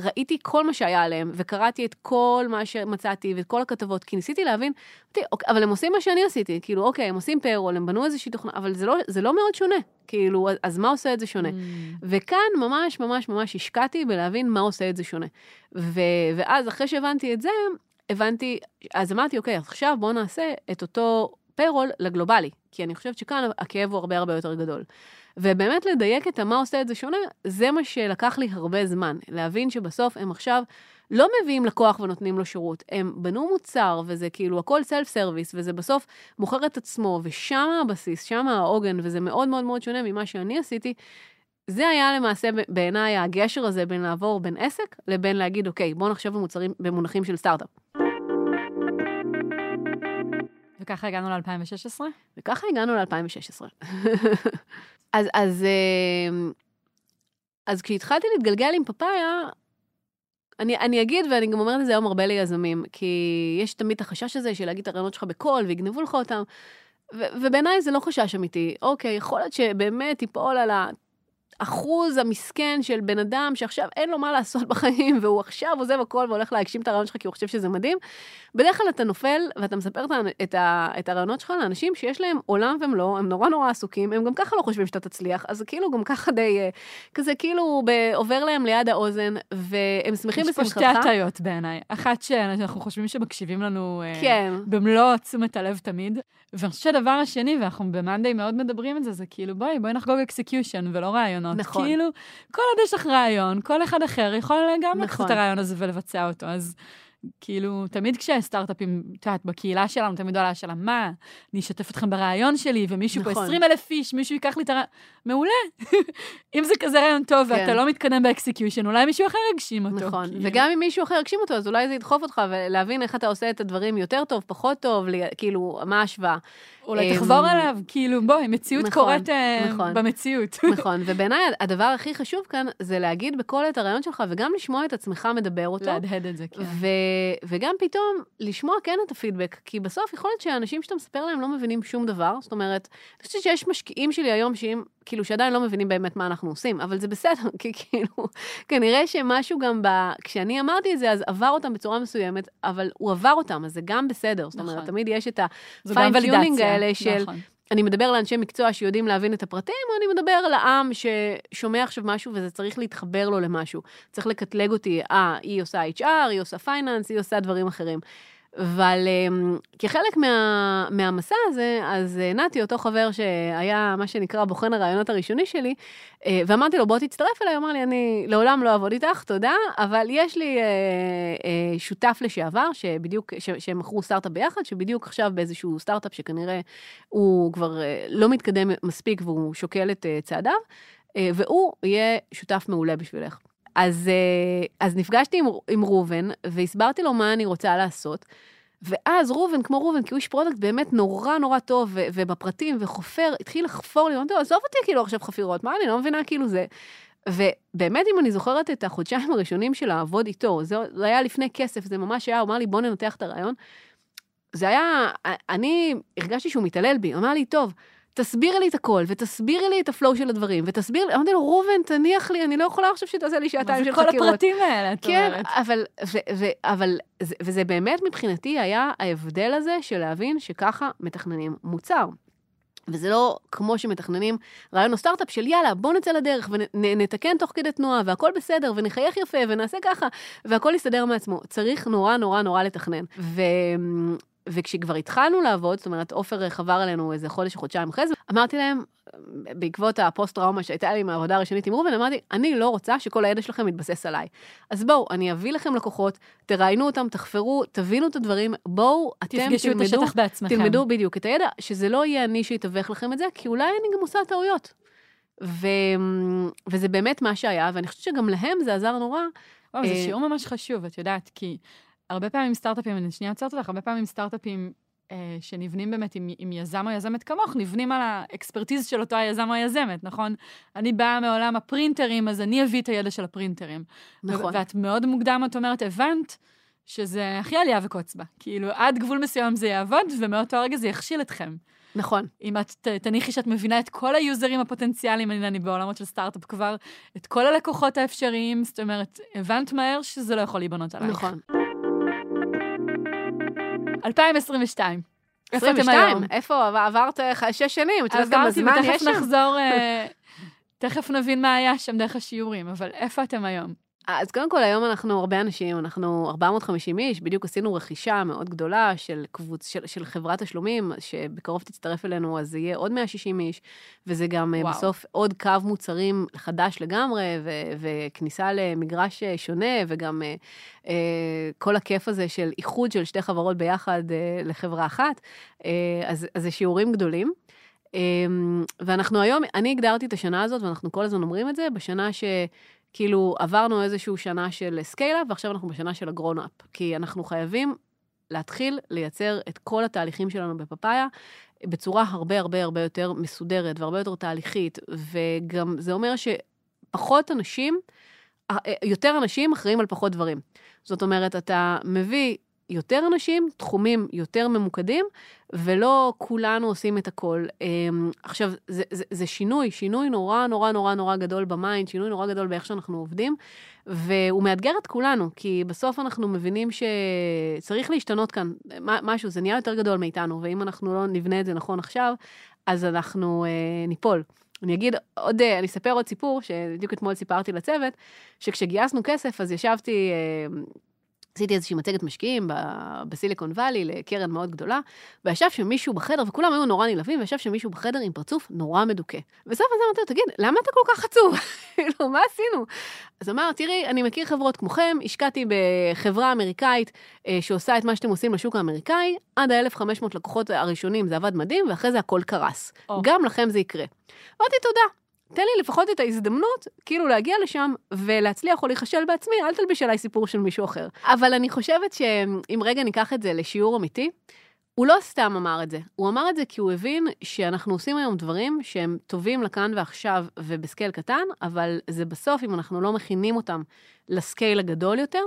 וראיתי כל מה שהיה עליהם, וקראתי את כל מה שמצאתי ואת כל הכתבות, כי ניסיתי להבין, אמרתי, אוקיי, אבל הם עושים מה שאני עשיתי, כאילו, אוקיי, הם עושים פיירול, הם בנו איזושהי תוכנה, אבל זה לא, זה לא מאוד שונה, כאילו, אז- מה עושה את זה שונה? Mm. וכאן ממש ממש ממש השקעתי בלהבין מה עושה את זה שונה. ו- ואז אחרי שהבנתי את זה, הבנתי, אז אמרתי, אוקיי, עכשיו בואו נעשה את אותו payroll לגלובלי, כי אני חושבת שכאן הכאב הוא הרבה הרבה יותר גדול. ובאמת לדייק את המה עושה את זה שונה, זה מה שלקח לי הרבה זמן. להבין שבסוף הם עכשיו לא מביאים לקוח ונותנים לו שירות, הם בנו מוצר, וזה כאילו הכל self service, וזה בסוף מוכר את עצמו, ושם הבסיס, שם העוגן, וזה מאוד מאוד מאוד שונה ממה שאני עשיתי. זה היה למעשה בעיניי הגשר הזה בין לעבור בין עסק לבין להגיד, אוקיי, בואו נחשב במוצרים, במונחים של סטארט-אפ. וככה הגענו ל-2016? וככה הגענו ל-2016. אז, אז, אה, אז כשהתחלתי להתגלגל עם פפאיה, אני, אני אגיד, ואני גם אומרת את זה היום הרבה ליזמים, כי יש תמיד את החשש הזה של להגיד את הרעיונות שלך בקול ויגנבו לך אותם, ובעיניי זה לא חשש אמיתי. אוקיי, יכול להיות שבאמת תיפול על האחוז המסכן של בן אדם שעכשיו אין לו מה לעשות בחיים, והוא עכשיו עוזב הכל והולך להגשים את הרעיון שלך כי הוא חושב שזה מדהים. בדרך כלל אתה נופל ואתה מספר את, את, את הרעיונות שלך לאנשים שיש להם עולם ומלואו, הם נורא נורא עסוקים, הם גם ככה לא חושבים שאתה תצליח, אז כאילו גם ככה די, אה, כזה כאילו ב- עובר להם ליד האוזן, והם שמחים יש פה בשמחתך. שתי הטעיות בעיניי. אחת שאנחנו חושבים שמקשיבים לנו אה, כן. במלוא תשומת הלב תמיד. ואני חושבת שהדבר השני, ואנחנו ב monday מאוד מדברים את זה, זה כאילו, בואי, בואי נחגוג execution ולא רעיונות. נכון. כאילו, כל עוד יש לך רעיון, כל אחד אחר יכול גם לקחת נכון. את הרעיון הזה ולבצע אותו. אז כאילו, תמיד כשסטארט-אפים, את יודעת, בקהילה שלנו, תמיד עולה השאלה, מה, אני אשתף אתכם ברעיון שלי, ומישהו פה נכון. 20 אלף איש, מישהו ייקח לי את הרעיון, מעולה. אם זה כזה רעיון טוב, כן. ואתה לא מתקדם ב execution, אולי מישהו אחר יגשים אותו. נכון, כאילו. וגם אם מישהו אחר יגשים אותו, אז אולי זה ידחוף אותך ולהבין איך אתה עושה את הדברים יותר טוב, פחות טוב, כאילו, מה ההשוואה. אולי אמ, תחבור עליו, כאילו, בואי, מציאות נכון, קורית אה, נכון. במציאות. נכון, ובעיניי הדבר הכי חשוב כאן זה להגיד בקול את הרעיון שלך, וגם לשמוע את עצמך מדבר אותו. להדהד את זה, כן. ו- וגם פתאום לשמוע כן את הפידבק, כי בסוף יכול להיות שהאנשים שאתה מספר להם לא מבינים שום דבר, זאת אומרת, אני חושבת שיש משקיעים שלי היום שאם, כאילו, שעדיין לא מבינים באמת מה אנחנו עושים, אבל זה בסדר, כי כאילו, כנראה שמשהו גם ב... כשאני אמרתי את זה, אז עבר אותם בצורה מסוימת, אבל הוא עבר אותם, אז זה גם בסדר, זאת אומרת, נכון. תמיד יש את זו האלה של... נכון. אני מדבר לאנשי מקצוע שיודעים להבין את הפרטים, או אני מדבר לעם ששומע עכשיו משהו וזה צריך להתחבר לו למשהו. צריך לקטלג אותי, אה, היא עושה HR, היא עושה finance, היא עושה דברים אחרים. אבל אמ, כחלק מה, מהמסע הזה, אז אה, נתי, אותו חבר שהיה מה שנקרא בוחן הרעיונות הראשוני שלי, אה, ואמרתי לו, בוא תצטרף אליי, הוא אמר לי, אני לעולם לא אעבוד איתך, תודה, אבל יש לי אה, אה, שותף לשעבר, שבדיוק, ש, שהם מכרו סטארט-אפ ביחד, שבדיוק עכשיו באיזשהו סטארט-אפ שכנראה הוא כבר אה, לא מתקדם מספיק והוא שוקל את צעדיו, אה, והוא יהיה שותף מעולה בשבילך. אז, אה, אז נפגשתי עם, עם ראובן, והסברתי לו מה אני רוצה לעשות. ואז ראובן, כמו ראובן, כי הוא איש product באמת נורא נורא טוב, ו- ובפרטים, וחופר, התחיל לחפור לי, אמרתי לו, עזוב אותי כאילו עכשיו חפירות, מה, אני לא מבינה כאילו זה. ובאמת, אם אני זוכרת את החודשיים הראשונים של לעבוד איתו, זה, היה לפני כסף, זה ממש היה, הוא אמר לי, בוא ננתח את הרעיון. זה היה, אני הרגשתי שהוא מתעלל בי, אמר לי, טוב, תסבירי לי את הכל, ותסבירי לי את הפלואו של הדברים, ותסבירי לי, אמרתי לו, ראובן, תניח לי, אני לא יכולה עכשיו שתעשה לי מה שעתיים זה של כל חקירות. הפרטים האלה, את כן, אומרת. אבל, ו, ו, אבל זה, וזה באמת מבחינתי היה ההבדל הזה של להבין שככה מתכננים מוצר. וזה לא כמו שמתכננים רעיון או סטארט-אפ של יאללה, בוא נצא לדרך ונתקן תוך כדי תנועה, והכל בסדר, ונחייך יפה, ונעשה ככה, והכל יסתדר מעצמו. צריך נורא נורא נורא לתכנן. ו... וכשכבר התחלנו לעבוד, זאת אומרת, עופר חבר עלינו איזה חודש או חודשיים אחרי זה, אמרתי להם, בעקבות הפוסט-טראומה שהייתה לי מהעבודה הראשונית עם ראובן, אמרתי, אני לא רוצה שכל הידע שלכם יתבסס עליי. אז בואו, אני אביא לכם לקוחות, תראיינו אותם, תחפרו, תבינו את הדברים, בואו, אתם תפגשו את תלמדו, השטח בעצמכם. תלמדו בדיוק את הידע, שזה לא יהיה אני שיתווך לכם את זה, כי אולי אני גם עושה טעויות. ו... וזה באמת מה שהיה, ואני חושבת שגם להם זה עזר נורא. וואו, זה אה, שיעור ממש חשוב, את יודעת, כי הרבה פעמים סטארט-אפים, אני שנייה עוצרת אותך, הרבה פעמים סטארט-אפים אה, שנבנים באמת עם, עם יזם או יזמת כמוך, נבנים על האקספרטיז של אותו היזם או היזמת, נכון? אני באה מעולם הפרינטרים, אז אני אביא את הידע של הפרינטרים. נכון. ואת מאוד מוקדם, את אומרת, הבנת שזה הכי עלייה וקוץ בה. כאילו, עד גבול מסוים זה יעבוד, ומאותו רגע זה יכשיל אתכם. נכון. אם את ת- תניחי שאת מבינה את כל היוזרים הפוטנציאליים, הנה אני בעולמות של סטארט-אפ כבר, את כל הלקוחות האפשריים, זאת אומרת, הבנת מהר שזה לא יכול להיבנות עלייך. נכון. 2022. איפה אתם 22, היום? איפה? עבר- עברת לך שש שנים, את יודעת כמה עברתי זמן ותכף יש שם? נחזור, אה, תכף נבין מה היה שם דרך השיעורים, אבל איפה אתם היום? אז קודם כל, היום אנחנו הרבה אנשים, אנחנו 450 איש, בדיוק עשינו רכישה מאוד גדולה של קבוצ... של, של חברת תשלומים, שבקרוב תצטרף אלינו, אז זה יהיה עוד 160 איש, וזה גם וואו. וואו. בסוף עוד קו מוצרים חדש לגמרי, ו... וכניסה למגרש אה, שונה, וגם אה, אה, כל הכיף הזה של איחוד של שתי חברות ביחד אה, לחברה אחת, אה, אז, אז זה שיעורים גדולים. אה, ואנחנו היום, אני הגדרתי את השנה הזאת, ואנחנו כל הזמן אומרים את זה, בשנה ש... כאילו עברנו איזושהי שנה של סקיילה, ועכשיו אנחנו בשנה של הגרון-אפ. כי אנחנו חייבים להתחיל לייצר את כל התהליכים שלנו בפאפאיה בצורה הרבה הרבה הרבה יותר מסודרת והרבה יותר תהליכית, וגם זה אומר שפחות אנשים, אה, יותר אנשים אחראים על פחות דברים. זאת אומרת, אתה מביא יותר אנשים, תחומים יותר ממוקדים, ולא כולנו עושים את הכל. אמ, עכשיו, זה, זה, זה שינוי, שינוי נורא נורא נורא נורא גדול במיינד, שינוי נורא גדול באיך שאנחנו עובדים, והוא מאתגר את כולנו, כי בסוף אנחנו מבינים שצריך להשתנות כאן משהו, זה נהיה יותר גדול מאיתנו, ואם אנחנו לא נבנה את זה נכון עכשיו, אז אנחנו אה, ניפול. אני אגיד עוד, אה, אני אספר עוד סיפור, שבדיוק אתמול סיפרתי לצוות, שכשגייסנו כסף, אז ישבתי... אה, עשיתי איזושהי מצגת משקיעים בסיליקון וואלי לקרן מאוד גדולה, וישב שם מישהו בחדר, וכולם היו נורא נלהבים, וישב שם מישהו בחדר עם פרצוף נורא מדוכא. בסוף אז אמרתי לו, תגיד, למה אתה כל כך עצוב? כאילו, מה עשינו? אז אמר, תראי, אני מכיר חברות כמוכם, השקעתי בחברה אמריקאית אה, שעושה את מה שאתם עושים לשוק האמריקאי, עד ה-1500 לקוחות הראשונים זה עבד מדהים, ואחרי זה הכל קרס. או. גם לכם זה יקרה. אמרתי, תודה. תן לי לפחות את ההזדמנות, כאילו להגיע לשם ולהצליח או להיכשל בעצמי, אל תלביש עליי סיפור של מישהו אחר. אבל אני חושבת שאם רגע ניקח את זה לשיעור אמיתי, הוא לא סתם אמר את זה, הוא אמר את זה כי הוא הבין שאנחנו עושים היום דברים שהם טובים לכאן ועכשיו ובסקייל קטן, אבל זה בסוף, אם אנחנו לא מכינים אותם ל scale הגדול יותר,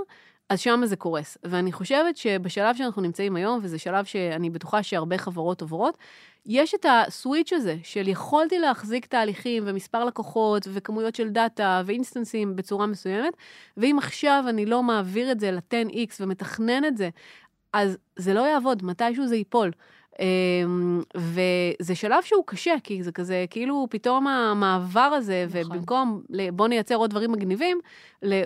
אז שם זה קורס. ואני חושבת שבשלב שאנחנו נמצאים היום, וזה שלב שאני בטוחה שהרבה חברות עוברות, יש את ה switch הזה של יכולתי להחזיק תהליכים ומספר לקוחות וכמויות של data ו instanceים בצורה מסוימת, ואם עכשיו אני לא מעביר את זה ל-10x ומתכנן את זה, אז זה לא יעבוד, מתישהו זה ייפול. אמ, וזה שלב שהוא קשה, כי זה כזה, כאילו פתאום המעבר הזה, נכון. ובמקום בוא נייצר עוד דברים מגניבים,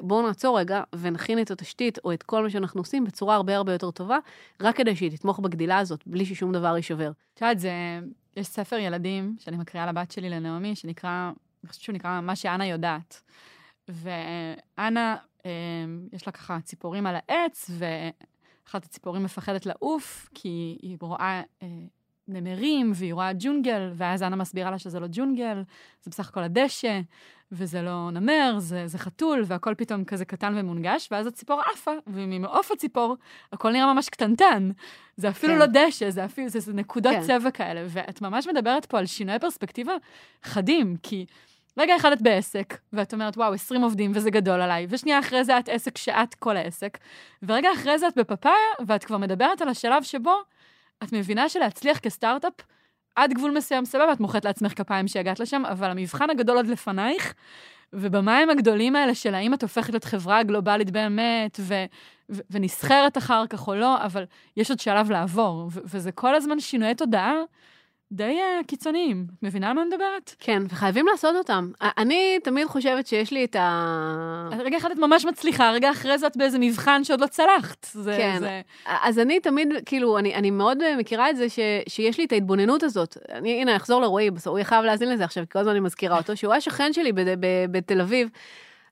בואו נעצור רגע ונכין את התשתית או את כל מה שאנחנו עושים בצורה הרבה הרבה יותר טובה, רק כדי שהיא תתמוך בגדילה הזאת, בלי ששום דבר יישבר. את יודעת, זה... יש ספר ילדים שאני מקריאה לבת שלי, לנעמי, שנקרא, אני חושבת שהוא נקרא מה שאנה יודעת. ואנה, אה, יש לה ככה ציפורים על העץ, ואחת הציפורים מפחדת לעוף, כי היא רואה אה, נמרים, והיא רואה ג'ונגל, ואז אנה מסבירה לה שזה לא ג'ונגל, זה בסך הכל הדשא, וזה לא נמר, זה, זה חתול, והכל פתאום כזה קטן ומונגש, ואז הציפור עפה, וממעוף הציפור הכל נראה ממש קטנטן. זה אפילו כן. לא דשא, זה אפילו, זה, זה נקודות כן. צבע כאלה, ואת ממש מדברת פה על שינוי פרספקטיבה חדים, כי רגע אחד את בעסק, ואת אומרת, וואו, 20 עובדים וזה גדול עליי, ושנייה אחרי זה את עסק שאת כל העסק, ורגע אחרי זה את בפאפאיה, ואת כבר מדברת על השלב שבו את מבינה שלהצליח כסטארט-אפ, עד גבול מסוים סבבה, את מוחאת לעצמך כפיים שהגעת לשם, אבל המבחן הגדול עוד לפנייך, ובמים הגדולים האלה של האם את הופכת להיות חברה גלובלית באמת, ו- ו- ונסחרת אחר כך או לא, אבל יש עוד שלב לעבור, ו- וזה כל הזמן שינויי תודעה די uh, קיצוניים. את מבינה על מה אני מדברת? כן, וחייבים לעשות אותם. אני תמיד חושבת שיש לי את ה... רגע אחד את ממש מצליחה, רגע אחרי זה את באיזה מבחן שעוד לא צלחת. זה, כן. זה... אז אני תמיד, כאילו, אני, אני מאוד אה, מכירה את זה ש, שיש לי את ההתבוננות הזאת. אני, הנה, אחזור לרועי, בסוף הוא יהיה חייב להאזין לזה עכשיו, כי כל הזמן אני מזכירה אותו, שהוא היה שכן שלי ב, ב, בתל אביב.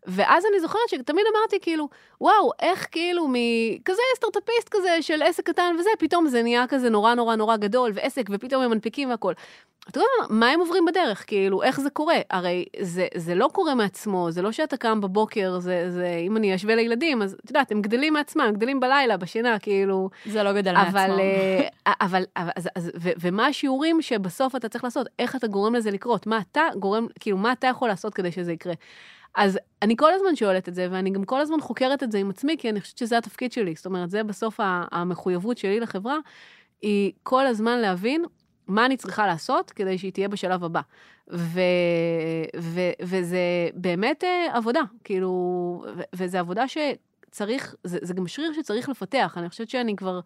ואז אני זוכרת שתמיד אמרתי, כאילו, וואו, איך כאילו מכזה סטארט-אפיסט כזה של עסק קטן וזה, פתאום זה נהיה כזה נורא נורא נורא גדול, ועסק, ופתאום הם מנפיקים והכול. אתה יודע מה, הם עוברים בדרך? כאילו, איך זה קורה? הרי זה, זה לא קורה מעצמו, זה לא שאתה קם בבוקר, זה, זה, אם אני אשווה לילדים, אז את יודעת, הם גדלים מעצמם, הם גדלים בלילה, בשינה, כאילו... זה לא גדל אבל, מעצמו. אה, אבל, אבל אז, אז, ו, ומה השיעורים שבסוף אתה צריך לעשות? איך אתה גורם לזה לקרות? מה אתה גורם, כאילו, מה אתה יכול לעשות כדי שזה יקרה? אז אני כל הזמן שואלת את זה, ואני גם כל הזמן חוקרת את זה עם עצמי, כי אני חושבת שזה התפקיד שלי. זאת אומרת, זה בסוף המחויבות שלי לחברה, היא כל הזמן להבין מה אני צריכה לעשות כדי שהיא תהיה בשלב הבא. ו, ו, וזה באמת אה, עבודה, כאילו, ו, וזה עבודה שצריך, זה, זה גם שריר שצריך לפתח. אני חושבת שאני כבר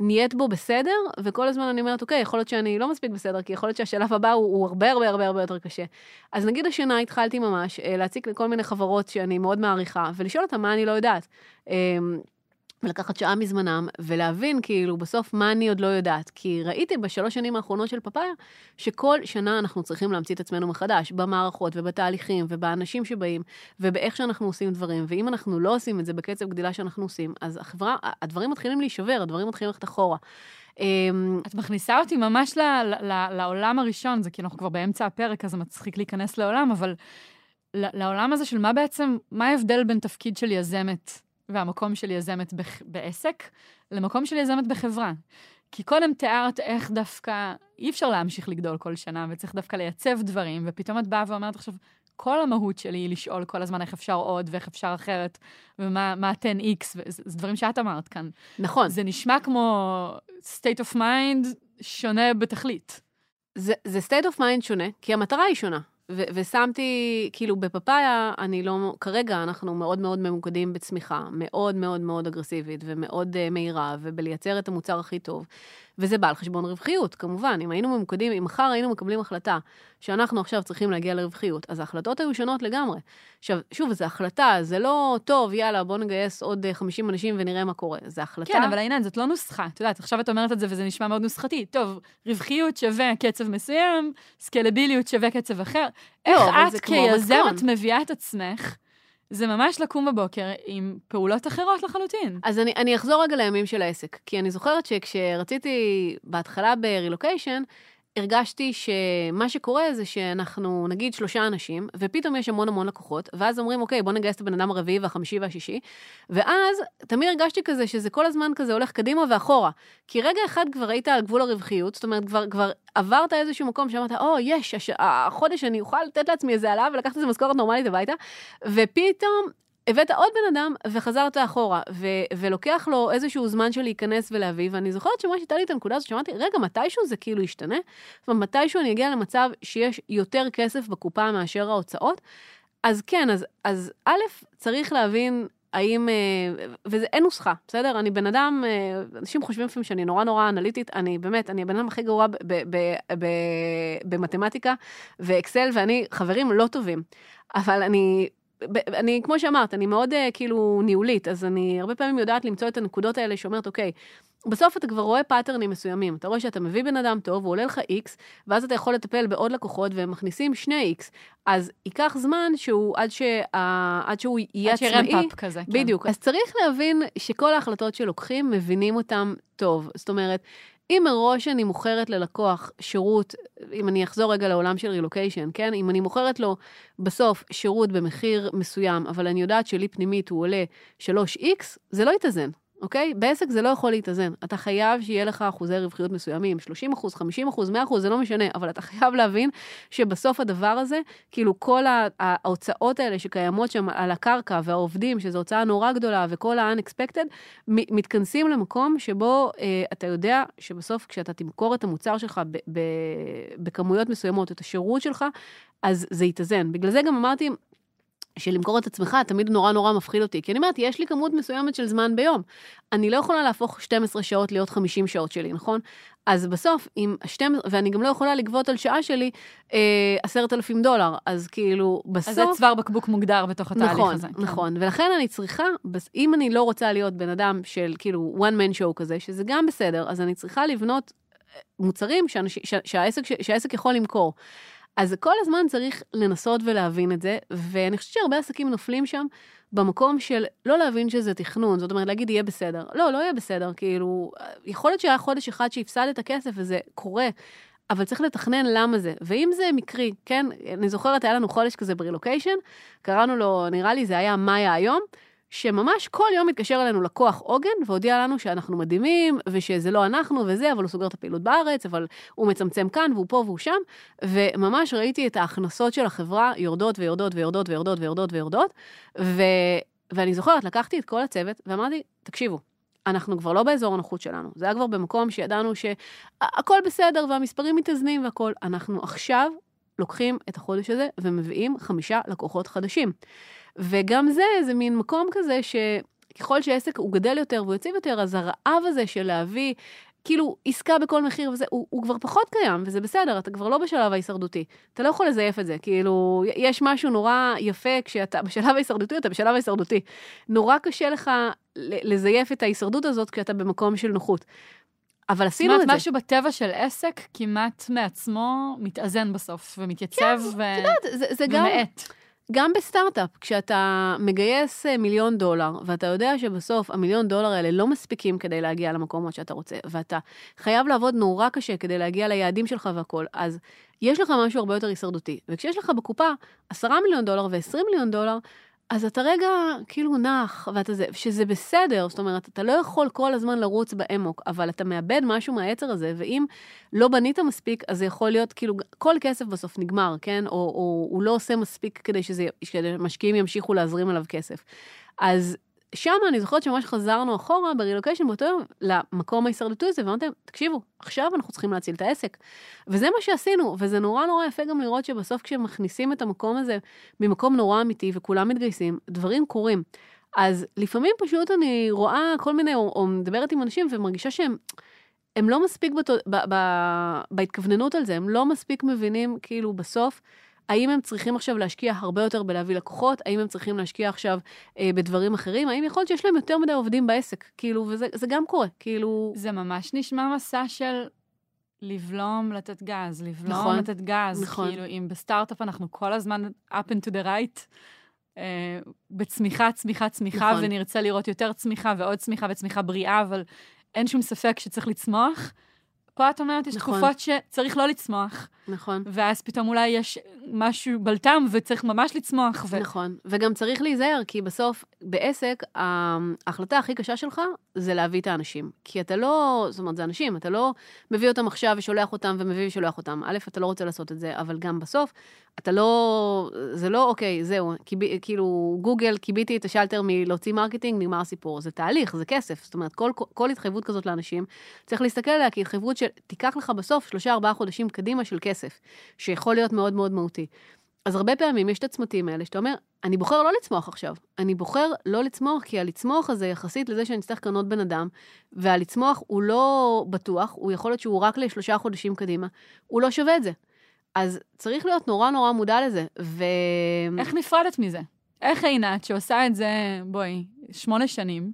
נהיית בו בסדר, וכל הזמן אני אומרת, אוקיי, יכול להיות שאני לא מספיק בסדר, כי יכול להיות שהשלב הבא הוא, הוא הרבה הרבה הרבה הרבה יותר קשה. אז נגיד השנה התחלתי ממש אה, להציג לכל מיני חברות שאני מאוד מעריכה, ולשאול אותם מה אני לא יודעת. ולקחת שעה מזמנם, ולהבין כאילו בסוף מה אני עוד לא יודעת. כי ראיתי בשלוש שנים האחרונות של פאפאיה, שכל שנה אנחנו צריכים להמציא את עצמנו מחדש, במערכות ובתהליכים ובאנשים שבאים, ובאיך שאנחנו עושים דברים. ואם אנחנו לא עושים את זה בקצב גדילה שאנחנו עושים, אז החברה, הדברים מתחילים להישבר, הדברים מתחילים ללכת אחורה. אמ, את מכניסה אותי ממש ל, ל, ל, לעולם הראשון, זה כי אנחנו כבר באמצע הפרק, אז זה מצחיק להיכנס לעולם, אבל לעולם הזה של מה בעצם, מה ההבדל בין תפקיד של יזמת והמקום של יזמת בח- בעסק, למקום של יזמת בחברה. כי קודם תיארת איך דווקא אי אפשר להמשיך לגדול כל שנה, וצריך דווקא לייצב דברים, ופתאום את באה ואומרת עכשיו, כל המהות שלי היא לשאול כל הזמן איך אפשר עוד ואיך אפשר אחרת, ומה מה 10x, וזה זה דברים שאת אמרת כאן. נכון, זה נשמע כמו state of mind שונה בתכלית. זה, זה state of mind שונה, כי המטרה היא שונה. ו- ושמתי, כאילו בפאפאיה, אני לא, כרגע אנחנו מאוד מאוד ממוקדים בצמיחה, מאוד מאוד מאוד אגרסיבית ומאוד uh, מהירה, ובלייצר את המוצר הכי טוב. וזה בא על חשבון רווחיות, כמובן. אם היינו ממוקדים, אם מחר היינו מקבלים החלטה שאנחנו עכשיו צריכים להגיע לרווחיות, אז ההחלטות היו שונות לגמרי. עכשיו, שוב, זו החלטה, זה לא טוב, יאללה, בוא נגייס עוד אה, 50 אנשים ונראה מה קורה. זו החלטה... כן, אבל עינן, זאת לא נוסחה. את יודעת, עכשיו את אומרת את זה וזה נשמע מאוד נוסחתי. טוב, רווחיות שווה קצב מסוים, סקלביליות שווה קצב אחר. איך לא, אבל את כיזמת. מביאה את עצמך? זה ממש לקום בבוקר עם פעולות אחרות לחלוטין. אז אני, אני אחזור רגע לימים של העסק, כי אני זוכרת שכשרציתי בהתחלה ברילוקיישן, הרגשתי שמה שקורה זה שאנחנו נגיד שלושה אנשים, ופתאום יש המון המון לקוחות, ואז אומרים, אוקיי, בוא נגייס את הבן אדם הרביעי והחמישי והשישי, ואז תמיד הרגשתי כזה שזה כל הזמן כזה הולך קדימה ואחורה. כי רגע אחד כבר היית על גבול הרווחיות, זאת אומרת, כבר, כבר עברת איזשהו מקום שאמרת, או, יש, הש... החודש אני אוכל לתת לעצמי איזה העלאה ולקחת איזה משכורת נורמלית הביתה, ופתאום הבאת עוד בן אדם וחזרת אחורה, ו- ולוקח לו איזשהו זמן של להיכנס ולהביא, ואני זוכרת שממש הייתה לי את הנקודה הזאת שאמרתי, רגע, מתישהו זה כאילו ישתנה? זאת אומרת, מתישהו אני אגיע למצב שיש יותר כסף בקופה מאשר ההוצאות? אז כן, אז, אז א', צריך להבין האם, אה, וזה אין נוסחה, בסדר? אני בן אדם, אה, אנשים חושבים לפעמים שאני נורא נורא אנליטית, אני באמת, אני הבן אדם הכי גרוע ב- ב- ב- במתמטיקה ואקסל ואני חברים לא טובים. אבל אני אני, כמו שאמרת, אני מאוד אה, כאילו ניהולית, אז אני הרבה פעמים יודעת למצוא את הנקודות האלה שאומרת, אוקיי, בסוף אתה כבר רואה patternים מסוימים. אתה רואה שאתה מביא בן אדם טוב, הוא עולה לך X, ואז אתה יכול לטפל בעוד לקוחות והם מכניסים שני X. אז ייקח זמן שהוא, עד, שה, עד שהוא יהיה עד עצמאי. שרמפ-אפ כזה. כן. בדיוק. אז צריך להבין שכל ההחלטות שלוקחים, מבינים אותם טוב. זאת אומרת, אם מראש אני מוכרת ללקוח שירות, אם אני אחזור רגע לעולם של רילוקיישן, כן? אם אני מוכרת לו בסוף שירות במחיר מסוים, אבל אני יודעת שלי פנימית הוא עולה 3x, זה לא יתאזן. אוקיי? בעסק זה לא יכול להתאזן. אתה חייב שיהיה לך אחוזי רווחיות מסוימים, 30 אחוז, 50 אחוז, 100 אחוז, זה לא משנה, אבל אתה חייב להבין שבסוף הדבר הזה, כאילו כל ההוצאות האלה שקיימות שם על הקרקע והעובדים, שזו הוצאה נורא גדולה, וכל ה-unexpected, מתכנסים למקום שבו אה, אתה יודע שבסוף כשאתה תמכור את המוצר שלך ב- ב- בכמויות מסוימות, את השירות שלך, אז זה יתאזן. בגלל זה גם אמרתי, שלמכור את עצמך תמיד נורא נורא מפחיד אותי. כי אני אומרת, יש לי כמות מסוימת של זמן ביום. אני לא יכולה להפוך 12 שעות להיות 50 שעות שלי, נכון? אז בסוף, עם 12, ואני גם לא יכולה לגבות על שעה שלי אה, 10,000 דולר, אז כאילו, בסוף... אז זה צוואר בקבוק מוגדר בתוך התהליך נכון, הזה. כן. נכון, ולכן אני צריכה, אם אני לא רוצה להיות בן אדם של כאילו one man show כזה, שזה גם בסדר, אז אני צריכה לבנות אה, מוצרים שאנש, ש, שהעסק, שהעסק יכול למכור. אז כל הזמן צריך לנסות ולהבין את זה, ואני חושבת שהרבה עסקים נופלים שם במקום של לא להבין שזה תכנון, זאת אומרת להגיד יהיה בסדר. לא, לא יהיה בסדר, כאילו, יכול להיות שהיה חודש אחד שהפסדת כסף וזה קורה. אבל צריך לתכנן למה זה. ואם זה מקרי, כן, אני זוכרת, היה לנו חודש כזה ברילוקיישן, קראנו לו, נראה לי זה היה מאיה היום, שממש כל יום מתקשר אלינו לקוח עוגן והודיע לנו שאנחנו מדהימים, ושזה לא אנחנו וזה, אבל הוא סוגר את הפעילות בארץ, אבל הוא מצמצם כאן והוא פה והוא שם, וממש ראיתי את ההכנסות של החברה יורדות ויורדות ויורדות ויורדות ויורדות ויורדות, ו... ואני זוכרת, לקחתי את כל הצוות ואמרתי, תקשיבו, אנחנו כבר לא באזור הנוחות שלנו. זה היה כבר במקום שידענו שהכל בסדר והמספרים מתאזנים והכל. אנחנו עכשיו לוקחים את החודש הזה ומביאים חמישה לקוחות חדשים. וגם זה, זה מין מקום כזה שככל שעסק הוא גדל יותר והוא יציב יותר, אז הרעב הזה של להביא כאילו עסקה בכל מחיר וזה, הוא, הוא כבר פחות קיים, וזה בסדר, אתה כבר לא בשלב ההישרדותי. אתה לא יכול לזייף את זה, כאילו, יש משהו נורא יפה כשאתה בשלב ההישרדותי, אתה בשלב ההישרדותי. נורא קשה לך לזייף את ההישרדות הזאת כשאתה במקום של נוחות. אבל עשינו זאת את אומרת, זה. משהו בטבע של עסק כמעט מעצמו מתאזן בסוף, ומתייצב ו... את יודעת, זה, זה גם, ומאט. גם בסטארט-אפ, כשאתה מגייס אה, מיליון דולר, ואתה יודע שבסוף המיליון דולר האלה לא מספיקים כדי להגיע למקומות שאתה רוצה, ואתה חייב לעבוד נורא קשה כדי להגיע ליעדים שלך והכול, אז יש לך משהו הרבה יותר הישרדותי. וכשיש לך בקופה 10 מיליון דולר ו-20 מיליון דולר, אז אתה רגע כאילו נח, ואתה זה, שזה בסדר, זאת אומרת, אתה לא יכול כל הזמן לרוץ באמוק, אבל אתה מאבד משהו מהיצר הזה, ואם לא בנית מספיק, אז זה יכול להיות כאילו, כל כסף בסוף נגמר, כן? או, או הוא לא עושה מספיק כדי שזה, שמשקיעים ימשיכו להזרים עליו כסף. אז שם אני זוכרת שממש חזרנו אחורה ברילוקיישן באותו יום למקום ההישרדותי הזה, ואמרתם, תקשיבו, עכשיו אנחנו צריכים להציל את העסק. וזה מה שעשינו, וזה נורא נורא יפה גם לראות שבסוף כשמכניסים את המקום הזה ממקום נורא אמיתי וכולם מתגייסים, דברים קורים. אז לפעמים פשוט אני רואה כל מיני, או, או מדברת עם אנשים ומרגישה שהם... הם לא מספיק בת... ב... ב... בהתכווננות על זה, הם לא מספיק מבינים כאילו בסוף האם הם צריכים עכשיו להשקיע הרבה יותר בלהביא לקוחות? האם הם צריכים להשקיע עכשיו אה, בדברים אחרים? האם יכול להיות שיש להם יותר מדי עובדים בעסק? כאילו, וזה זה גם קורה, כאילו... זה ממש נשמע מסע של לבלום, לתת גז, לבלום, נכון, לתת גז. נכון. כאילו, אם בסטארט-אפ אנחנו כל הזמן up and to the right, אה, בצמיחה, צמיחה, צמיחה, נכון. ונרצה לראות יותר צמיחה ועוד צמיחה וצמיחה בריאה, אבל אין שום ספק שצריך לצמוח. פה את אומרת, יש נכון. תקופות שצריך לא לצמוח, נכון. ואז פתאום אולי יש משהו בלטם וצריך ממש לצמוח. ו... נכון, וגם צריך להיזהר, כי בסוף, בעסק, ההחלטה הכי קשה שלך זה להביא את האנשים. כי אתה לא, זאת אומרת, זה אנשים, אתה לא מביא אותם עכשיו ושולח אותם ומביא ושולח אותם. א', אתה לא רוצה לעשות את זה, אבל גם בסוף, אתה לא, זה לא, אוקיי, זהו, כיב, כאילו, גוגל, כיביתי את השלטר מלהוציא marketing, נגמר הסיפור. זה תהליך, זה כסף. זאת אומרת, כל, כל התחייבות כזאת לאנשים, צריך להסתכל עליה כהתחייבות שתיקח לך בסוף שלושה, ארבעה חודשים קדימה של כסף, שיכול להיות מאוד מאוד מהותי. אז הרבה פעמים יש את הצמתים האלה, שאתה אומר, אני בוחר לא לצמוח עכשיו. אני בוחר לא לצמוח, כי הלצמוח הזה יחסית לזה שאני אצטרך לקנות בן אדם, והלצמוח הוא לא בטוח, הוא יכול להיות שהוא רק לשלושה חודשים קדימה, הוא לא שווה את זה. אז צריך להיות נורא נורא מודע לזה, ו... איך נפרדת מזה? איך עינת, שעושה את זה, בואי, שמונה שנים,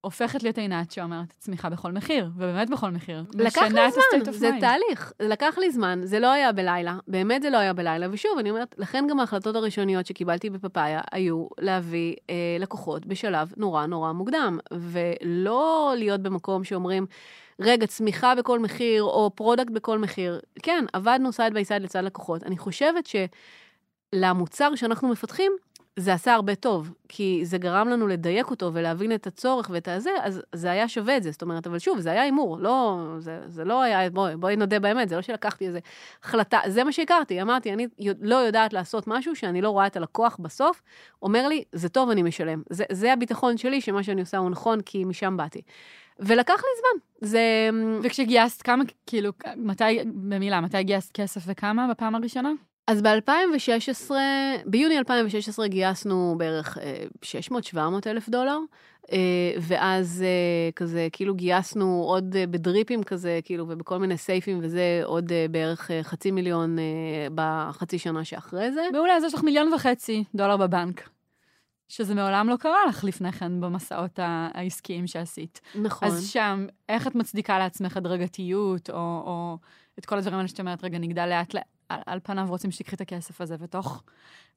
הופכת להיות עינת שאומרת צמיחה בכל מחיר, ובאמת בכל מחיר. לקח לי זמן, זה. תהליך. לקח לי זמן, זה לא היה בלילה, באמת זה לא היה בלילה. ושוב, אני אומרת, לכן גם ההחלטות הראשוניות שקיבלתי בפאפאיה היו להביא אה, לקוחות בשלב נורא נורא מוקדם, ולא להיות במקום שאומרים, רגע, צמיחה בכל מחיר, או product בכל מחיר. כן, עבדנו side by side לצד לקוחות. אני חושבת שלמוצר שאנחנו מפתחים, זה עשה הרבה טוב, כי זה גרם לנו לדייק אותו ולהבין את הצורך ואת הזה, אז זה היה שווה את זה. זאת אומרת, אבל שוב, זה היה הימור, לא, זה, זה לא היה, בואי, בואי נודה באמת, זה לא שלקחתי איזה החלטה, זה מה שהכרתי, אמרתי, אני לא יודעת לעשות משהו שאני לא רואה את הלקוח בסוף, אומר לי, זה טוב, אני משלם. זה, זה הביטחון שלי, שמה שאני עושה הוא נכון, כי משם באתי. ולקח לי זמן. זה... וכשגייסת כמה, כאילו, מתי, במילה, מתי גייסת כסף וכמה בפעם הראשונה? אז ב-2016, ביוני 2016 גייסנו בערך 600-700 אלף דולר, אה, ואז אה, כזה, כאילו גייסנו עוד אה, בדריפים כזה, כאילו, ובכל מיני סייפים וזה, עוד בערך חצי מיליון בחצי שנה שאחרי זה. מעולה, אז יש לך מיליון וחצי דולר בבנק. שזה מעולם לא קרה לך לפני כן במסעות העסקיים שעשית. נכון. אז שם, איך את מצדיקה לעצמך הדרגתיות, או, או את כל הדברים האלה שאת אומרת, רגע, נגדל לאט לאט, על, על פניו רוצים שתקחי את הכסף הזה, ותוך,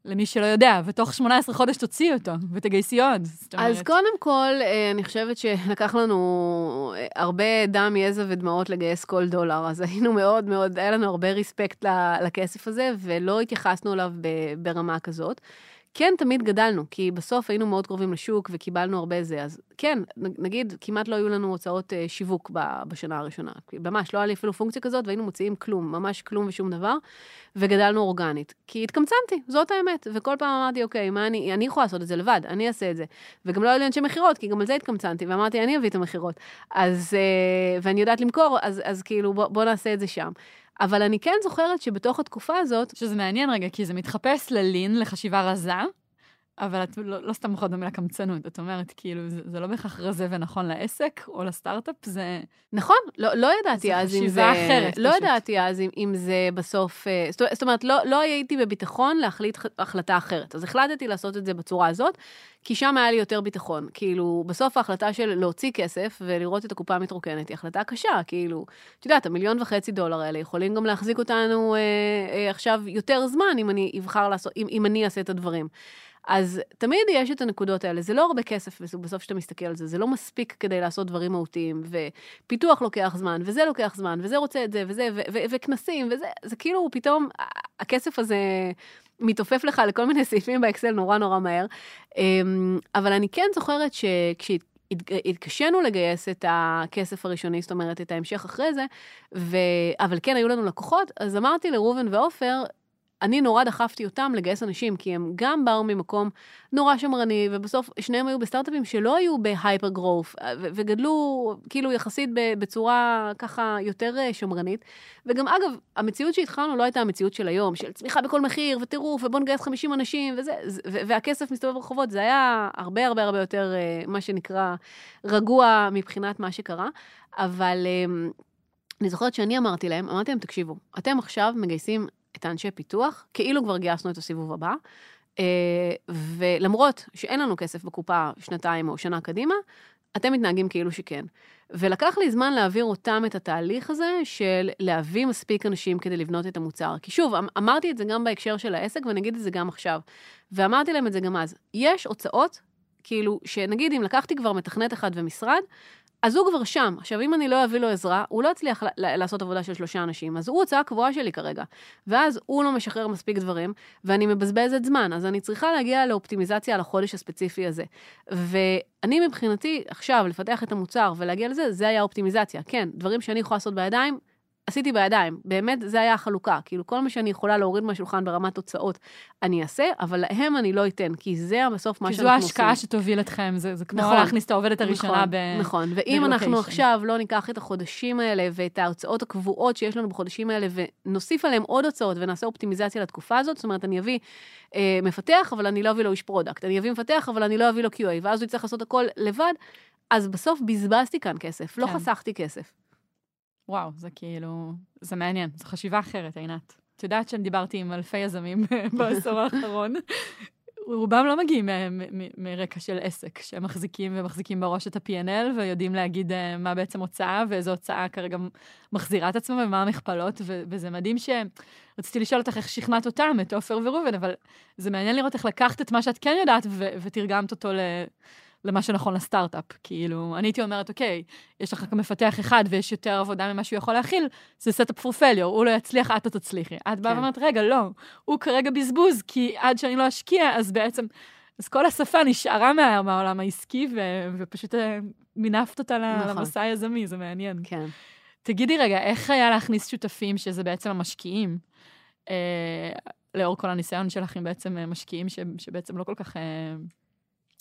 למי שלא יודע, ותוך 18 חודש תוציאי אותו, ותגייסי עוד. אז קודם כל, אה, אני חושבת שלקח לנו אה, הרבה דם, יזע ודמעות לגייס כל דולר, אז היינו מאוד מאוד, היה לנו הרבה ריספקט לכסף הזה, ולא התייחסנו אליו ברמה כזאת. כן, תמיד גדלנו, כי בסוף היינו מאוד קרובים לשוק וקיבלנו הרבה זה. אז כן, נגיד, כמעט לא היו לנו הוצאות אה, שיווק בשנה הראשונה. ממש, לא היה לי אפילו פונקציה כזאת, והיינו מוציאים כלום, ממש כלום ושום דבר, וגדלנו אורגנית. כי התקמצנתי, זאת האמת. וכל פעם אמרתי, אוקיי, מה אני, אני יכולה לעשות את זה לבד, אני אעשה את זה. וגם לא היו לי אנשי מכירות, כי גם על זה התקמצנתי, ואמרתי, אני אביא את המכירות. אז, אה, ואני יודעת למכור, אז, אז כאילו, בוא, בוא נעשה את זה שם. אבל אני כן זוכרת שבתוך התקופה הזאת, שזה מעניין רגע, כי זה מתחפש ללין, לחשיבה רזה, אבל את לא, לא סתם מוכרת במילה קמצנות. את אומרת, כאילו, זה, זה לא בהכרח רזה ונכון לעסק או לסטארט-אפ, זה... נכון, לא, לא ידעתי אז אם חשיבה זה... אחרת, לא פשוט. ידעתי אז אם, אם זה בסוף... אה, זאת, אומרת, לא, לא הייתי בביטחון להחליט החלטה אחרת. אז החלטתי לעשות את זה בצורה הזאת, כי שם היה לי יותר ביטחון. כאילו, בסוף ההחלטה של להוציא כסף ולראות את הקופה מתרוקנת היא החלטה קשה. כאילו, את יודעת, המיליון וחצי דולר האלה יכולים גם להחזיק אותנו אה, אה, עכשיו יותר זמן, אם אני אבחר לעשות, אם, אם אני אעשה את הדברים. אז תמיד יש את הנקודות האלה, זה לא הרבה כסף בסוף שאתה מסתכל על זה, זה לא מספיק כדי לעשות דברים מהותיים, ופיתוח לוקח זמן, וזה לוקח זמן, וזה רוצה את זה, וזה, וכנסים, וזה, זה כאילו פתאום, הכסף הזה מתעופף לך לכל מיני סעיפים באקסל נורא נורא מהר. אמ, אבל אני כן זוכרת שכשהתקשינו לגייס את הכסף הראשוני, זאת אומרת, את ההמשך אחרי זה, ו... אבל כן, היו לנו לקוחות, אז אמרתי לראובן ועופר, אני נורא דחפתי אותם לגייס אנשים, כי הם גם באו ממקום נורא שמרני, ובסוף שניהם היו בסטארט-אפים שלא היו בהייפר גרוף, וגדלו כאילו יחסית בצורה ככה יותר אה, שמרנית. וגם אגב, המציאות שהתחלנו לא הייתה המציאות של היום, של צמיחה בכל מחיר, וטירוף, ובוא נגייס 50 אנשים, וזה, והכסף מסתובב ברחובות, זה היה הרבה הרבה הרבה יותר, אה, מה שנקרא, רגוע מבחינת מה שקרה. אבל אה, אני זוכרת שאני אמרתי להם, אמרתי להם, תקשיבו, אתם עכשיו מגייסים את האנשי פיתוח, כאילו כבר גייסנו את הסיבוב הבא, אה, ולמרות שאין לנו כסף בקופה שנתיים או שנה קדימה, אתם מתנהגים כאילו שכן. ולקח לי זמן להעביר אותם את התהליך הזה של להביא מספיק אנשים כדי לבנות את המוצר. כי שוב, אמ- אמרתי את זה גם בהקשר של העסק, ואני אגיד את זה גם עכשיו. ואמרתי להם את זה גם אז. יש הוצאות, כאילו, שנגיד אם לקחתי כבר מתכנת אחד ומשרד, אז הוא כבר שם. עכשיו, אם אני לא אביא לו עזרה, הוא לא יצליח לעשות עבודה של שלושה אנשים, אז הוא הוצאה קבועה שלי כרגע. ואז הוא לא משחרר מספיק דברים, ואני מבזבזת זמן, אז אני צריכה להגיע לאופטימיזציה על החודש הספציפי הזה. ואני מבחינתי, עכשיו, לפתח את המוצר ולהגיע לזה, זה היה אופטימיזציה. כן, דברים שאני יכולה לעשות בידיים, עשיתי בידיים. באמת, זה היה החלוקה. כאילו, כל מה שאני יכולה להוריד מהשולחן ברמת תוצאות, אני אעשה, אבל להם אני לא אתן, כי זה בסוף מה כי זו שאנחנו עושים. ההשקעה שתוביל אתכם, זה, זה כמו נכון. להכניס את העובדת הראשונה נכון, ב... נכון, ואם אנחנו ב location. עכשיו לא ניקח את החודשים האלה ואת ההוצאות הקבועות שיש לנו בחודשים האלה ונוסיף עליהם עוד הוצאות ונעשה אופטימיזציה לתקופה הזאת, זאת אומרת, אני אביא אה, מפתח, אבל אני לא אביא לו איש product, אני אביא מפתח, אבל אני לא אביא לו QA, ואז הוא יצטרך לעשות הכל לבד, אז בסוף בזבזתי כאן כסף, לא כן. חסכתי כסף. וואו, זה כאילו, זה מעניין, זו חשיבה אחרת, עינת. את יודעת שאני דיברתי עם אלפי יזמים בעשור האחרון. רובם לא מגיעים מרקע של עסק, שהם מחזיקים ומחזיקים בראש את ה-P&L ויודעים להגיד אה, מה בעצם הוצאה ואיזו הוצאה כרגע מחזירה את עצמה ומה המכפלות, וזה מדהים ש... רציתי לשאול אותך איך שכנעת אותם, את עופר וראובן, אבל זה מעניין לראות איך לקחת את מה שאת כן יודעת ותרגמת אותו. למה שנכון לסטארט-אפ. כאילו, אני הייתי אומרת, אוקיי, יש לך מפתח אחד ויש יותר עבודה ממה שהוא יכול להכיל, זה setup for failure, הוא לא יצליח, את לא תצליחי. את באה כן. ואומרת, רגע, לא, הוא כרגע בזבוז, כי עד שאני לא אשקיע, אז בעצם, אז כל השפה נשארה מה, מהעולם העסקי, ו, ופשוט אה, מינפת אותה נכון. למסע היזמי, זה מעניין. כן. תגידי רגע, איך היה להכניס שותפים, שזה בעצם המשקיעים, אה, לאור כל הניסיון שלך עם בעצם אה, משקיעים ש, שבעצם לא כל כך... אה,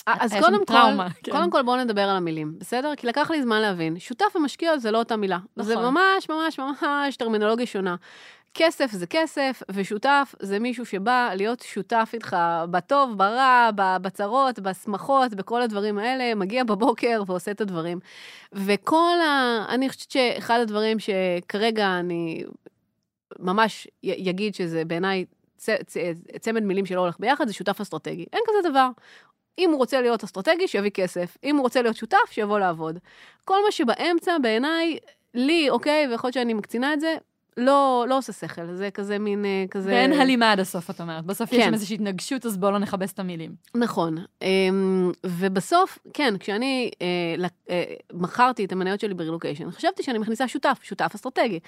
אז היה שם קודם כל, טראומה, כן. קודם כל בואו נדבר על המילים, בסדר? כי לקח לי זמן להבין. שותף ומשקיע זה לא אותה מילה. זה נכון. ממש ממש ממש טרמינולוגיה שונה. כסף זה כסף, ושותף זה מישהו שבא להיות שותף איתך בטוב, ברע, בצרות, בשמחות, בכל הדברים האלה, מגיע בבוקר ועושה את הדברים. וכל ה... אני חושבת שאחד הדברים שכרגע אני ממש י- יגיד שזה בעיניי צמד מילים שלא הולך ביחד, זה שותף אסטרטגי. אין כזה דבר. אם הוא רוצה להיות אסטרטגי, שיביא כסף. אם הוא רוצה להיות שותף, שיבוא לעבוד. כל מה שבאמצע, בעיניי, לי, אוקיי, ויכול להיות שאני מקצינה את זה, לא, לא עושה שכל. זה כזה מין, אה, כזה... ואין הלימה עד הסוף, את אומרת. בסוף יש כן. שם איזושהי התנגשות, אז בואו לא נכבס את המילים. נכון. אמ, ובסוף, כן, כשאני אה, אה, מכרתי את המניות שלי ברילוקיישן, חשבתי שאני מכניסה שותף, שותף אסטרטגי.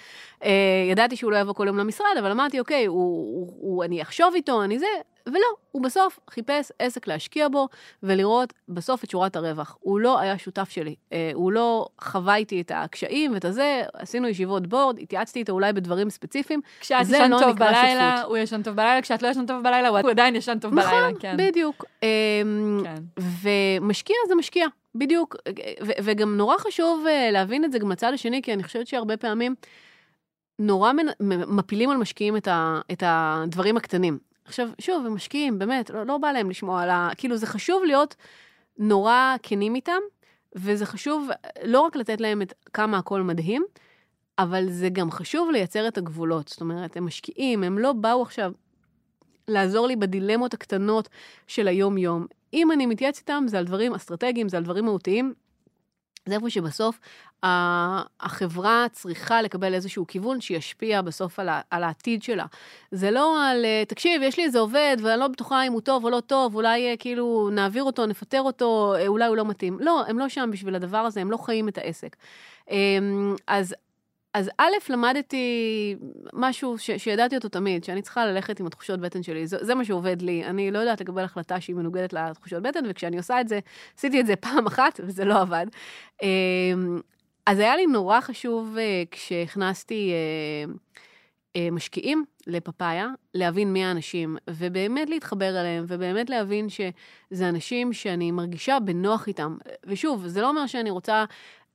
ידעתי שהוא לא יבוא כל יום למשרד, אבל אמרתי, אוקיי, הוא, הוא, הוא, אני אחשוב איתו, אני זה, ולא, הוא בסוף חיפש עסק להשקיע בו ולראות בסוף את שורת הרווח. הוא לא היה שותף שלי, אה, הוא לא חווה איתי את הקשיים ואת הזה, עשינו ישיבות בורד, התייעצתי איתו אולי בדברים ספציפיים. כשאת ישן לא טוב בלילה, שותפות. הוא ישן טוב בלילה, כשאת לא ישן טוב בלילה, הוא עדיין ישן טוב בלילה, נכון, כן. בדיוק. אמ, כן. ומשקיע זה משקיע, בדיוק. ו- וגם נורא חשוב אה, להבין את זה גם מהצד השני, כי אני חושבת שהרבה פעמים נורא מנ- מפילים על משקיעים את, ה- את הדברים הקטנים. עכשיו, שוב, הם משקיעים, באמת, לא, לא בא להם לשמוע על ה... כאילו, זה חשוב להיות נורא כנים איתם, וזה חשוב לא רק לתת להם את כמה הכל מדהים, אבל זה גם חשוב לייצר את הגבולות. זאת אומרת, הם משקיעים, הם לא באו עכשיו לעזור לי בדילמות הקטנות של היום-יום. אם אני מתייעץ איתם, זה על דברים אסטרטגיים, זה על דברים מהותיים. זה איפה שבסוף ה- החברה צריכה לקבל איזשהו כיוון שישפיע בסוף על, ה- על העתיד שלה. זה לא על, אה, תקשיב, יש לי איזה עובד ואני לא בטוחה אם הוא טוב או לא טוב, אולי אה, כאילו נעביר אותו, נפטר אותו, אה, אולי הוא לא מתאים. לא, הם לא שם בשביל הדבר הזה, הם לא חיים את העסק. אמ, אז אז א', למדתי משהו ש, שידעתי אותו תמיד, שאני צריכה ללכת עם התחושות בטן שלי. זה, זה מה שעובד לי. אני לא יודעת לקבל החלטה שהיא מנוגדת לתחושות בטן, וכשאני עושה את זה, עשיתי את זה פעם אחת, וזה לא עבד. אמ, אז היה לי נורא חשוב אה, כשהכנסתי אה, אה, משקיעים לפפאיה, להבין מי האנשים, ובאמת להתחבר אליהם, ובאמת להבין שזה אנשים שאני מרגישה בנוח איתם. ושוב, זה לא אומר שאני רוצה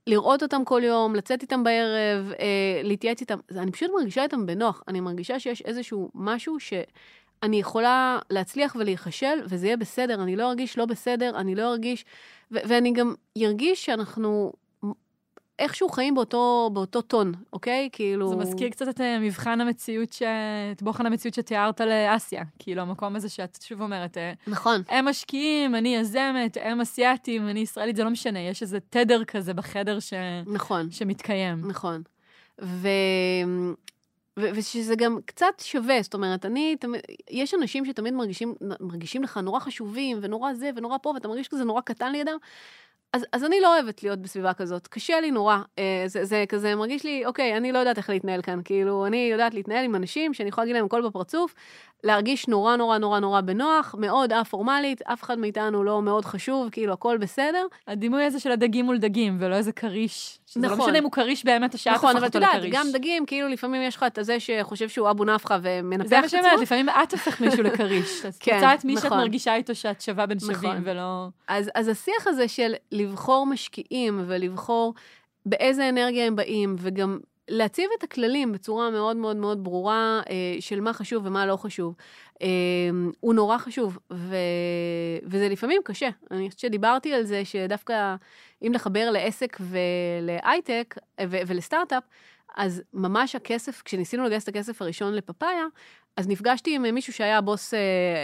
לראות אותם כל יום, לצאת איתם בערב, אה, להתייעץ איתם, אני פשוט מרגישה איתם בנוח. אני מרגישה שיש איזשהו משהו שאני יכולה להצליח ולהיכשל, וזה יהיה בסדר, אני לא ארגיש לא בסדר, אני לא ארגיש, ואני גם ארגיש שאנחנו איכשהו חיים באותו, באותו טון, אוקיי? כאילו... זה מזכיר קצת את אה, מבחן המציאות, ש... את בוחן המציאות שתיארת לאסיה. כאילו, המקום הזה שאת שוב אומרת, אה, נכון. הם משקיעים, אני יזמת, הם אסייתים, אני ישראלית, זה לא משנה, יש איזה תדר כזה בחדר ש... נכון. שמתקיים. נכון. ו... ו- ושזה גם קצת שווה, זאת אומרת, אני, תמיד, יש אנשים שתמיד מרגישים, מרגישים לך נורא חשובים, ונורא זה, ונורא פה, ואתה מרגיש כזה נורא קטן לידם. אז, אז אני לא אוהבת להיות בסביבה כזאת, קשה לי נורא. אה, זה, זה כזה מרגיש לי, אוקיי, אני לא יודעת איך להתנהל כאן. כאילו, אני יודעת להתנהל עם אנשים שאני יכולה להגיד להם הכל בפרצוף, להרגיש נורא נורא נורא נורא בנוח, מאוד א-פורמלית, אף אחד מאיתנו לא מאוד חשוב, כאילו, הכל בסדר. הדימוי הזה של הדגים מול דגים, ולא איזה כריש. לא נכון. משנה אם הוא כריש באמת, שאת נכון, הפכת אבל את אותו יודעת, לכריש. גם דגים, כאילו לפעמים יש לך את הזה שחושב שהוא אבו נפחא ומנפח זה את מה עצמו. שאני אומרת, לפעמים את הופכת מישהו לכריש. כן, רוצה את מי שאת נכון. מרגישה איתו שאת שווה בין שווים, נכון. ולא... אז, אז השיח הזה של לבחור משקיעים ולבחור באיזה אנרגיה הם באים, וגם להציב את הכללים בצורה מאוד מאוד מאוד ברורה אה, של מה חשוב ומה לא חשוב, אה, הוא נורא חשוב, ו, וזה לפעמים קשה. אני חושבת שדיברתי על זה שדווקא אם לחבר לעסק ולהייטק אה, ו- ולסטארט-אפ, אז ממש הכסף, כשניסינו לגייס את הכסף הראשון לפאפאיה, אז נפגשתי עם מישהו שהיה הבוס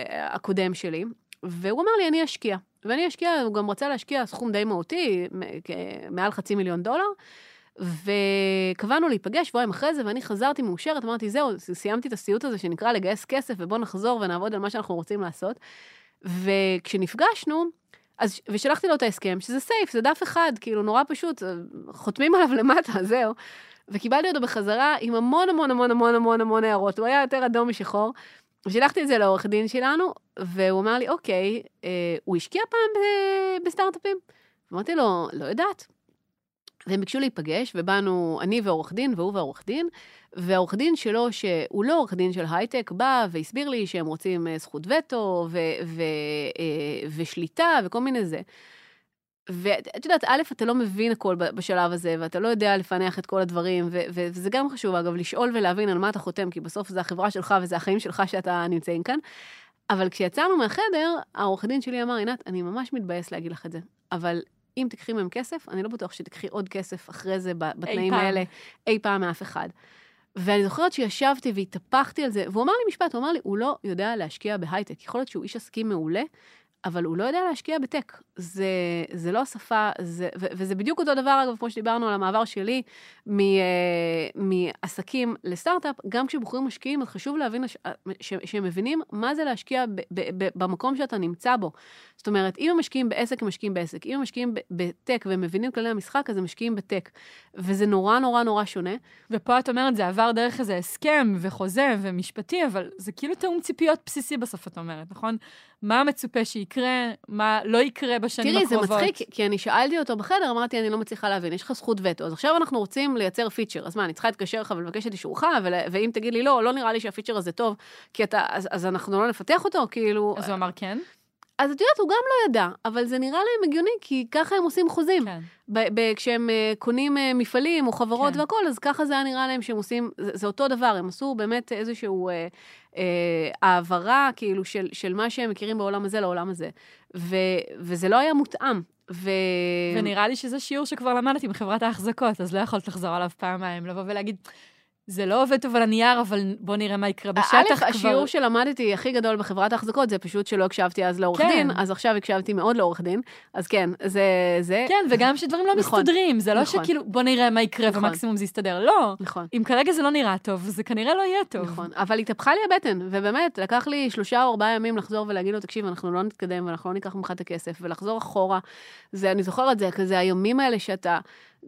הקודם שלי, והוא אמר לי, אני אשקיע. ואני אשקיע, הוא גם רצה להשקיע סכום די מהותי, מעל חצי מיליון דולר, וקבענו להיפגש שבועיים אחרי זה, ואני חזרתי מאושרת, אמרתי, זהו, סיימתי את הסיוט הזה שנקרא לגייס כסף, ובואו נחזור ונעבוד על מה שאנחנו רוצים לעשות. וכשנפגשנו, אז, ושלחתי לו את ההסכם, שזה סייף, זה דף אחד, כאילו, נורא פשוט, חותמים עליו למטה, זהו. וקיבלתי אותו בחזרה עם המון המון המון המון המון המון הערות, הוא היה יותר אדום משחור. ושלחתי את זה לעורך דין שלנו, והוא אמר לי, אוקיי, אה, הוא השקיע פעם בסטארט-אפים? אמרתי לו, לא יודעת. והם ביקשו להיפגש, ובאנו, אני ועורך דין, והוא ועורך דין, והעורך דין שלו, שהוא לא עורך דין של הייטק, בא והסביר לי שהם רוצים אה, זכות וטו, ו- ו- אה, ושליטה, וכל מיני זה. ואת יודעת, א', אתה לא מבין הכל בשלב הזה, ואתה לא יודע לפענח את כל הדברים, ו- וזה גם חשוב, אגב, לשאול ולהבין על מה אתה חותם, כי בסוף זה החברה שלך וזה החיים שלך שאתה נמצאים כאן. אבל כשיצאנו מהחדר, העורך דין שלי אמר, עינת, אני ממש מתבאס להגיד לך את זה, אבל אם תקחי מהם כסף, אני לא בטוח שתקחי עוד כסף אחרי זה בתנאים פעם. האלה, אי פעם מאף אחד. ואני זוכרת שישבתי והתהפכתי על זה, והוא אמר לי משפט, הוא אמר לי, הוא לא יודע להשקיע בהייטק. יכול להיות שהוא איש עסקים מעולה, אבל הוא לא יודע להשקיע בטק. זה, זה לא השפה, זה, ו, וזה בדיוק אותו דבר, אגב, כמו שדיברנו על המעבר שלי מ, אה, מעסקים לסטארט-אפ, גם כשבוחרים משקיעים, אז חשוב להבין ש, ש, שהם מבינים מה זה להשקיע ב, ב, ב, במקום שאתה נמצא בו. זאת אומרת, אם הם משקיעים בעסק, הם משקיעים בעסק. אם הם משקיעים ב- בטק והם מבינים כללי המשחק, אז הם משקיעים בטק. וזה נורא נורא נורא שונה. ופה את אומרת, זה עבר דרך איזה הסכם וחוזה ומשפטי, אבל זה כאילו תיאום ציפיות בסיסי בסוף, את אומרת, נכון? מה מצופה שיקרה, מה לא יקרה בשנים תראי, זה הקרובות. מצחיק, כי אני שאלתי אותו בחדר, אמרתי, אני לא מצליחה להבין, יש לך זכות וטו, אז עכשיו אנחנו רוצים לייצר פיצ'ר, אז מה, אני צריכה להתקשר לך ולבקש את אישורך, ואם תגיד לי לא, לא נראה לי שהפיצ'ר הזה טוב, כי אתה, אז, אז אנחנו לא נפתח אותו, כאילו... אז הוא אמר כן? אז את יודעת, הוא גם לא ידע, אבל זה נראה להם הגיוני, כי ככה הם עושים חוזים. כן. ב- ב- כשהם אה, קונים אה, מפעלים או חברות כן. והכול, אז ככה זה היה נראה להם שהם עושים, זה, זה אותו דבר, הם עשו באמת איזשהו אה, העברה, כאילו, של, של מה שהם מכירים בעולם הזה לעולם הזה. ו, וזה לא היה מותאם. ו... ונראה לי שזה שיעור שכבר למדתי מחברת ההחזקות, אז לא יכולת לחזור עליו פעמיים, לבוא ולהגיד, זה לא עובד טוב על הנייר, אבל בוא נראה מה יקרה בשטח א', כבר. השיעור שלמדתי הכי גדול בחברת ההחזקות, זה פשוט שלא הקשבתי אז לעורך כן. דין, אז עכשיו הקשבתי מאוד לעורך דין, אז כן, זה... זה... כן, וגם שדברים לא נכון. מסתדרים, זה לא נכון. שכאילו, בוא נראה מה יקרה נכון. ומקסימום זה יסתדר. לא. נכון. אם כרגע זה לא נראה טוב, זה כנראה לא יהיה טוב. נכון, אבל התהפכה לי הבטן, ובאמת, לקח לי שלושה או ארבעה ימים לחזור ולהגיד לו, תקשיב, אנחנו לא נתקדם ואנחנו לא ניקח ממך את הכסף, ולחזור אחורה. זה, אני זוכרת, זה כזה הימים האלה שאתה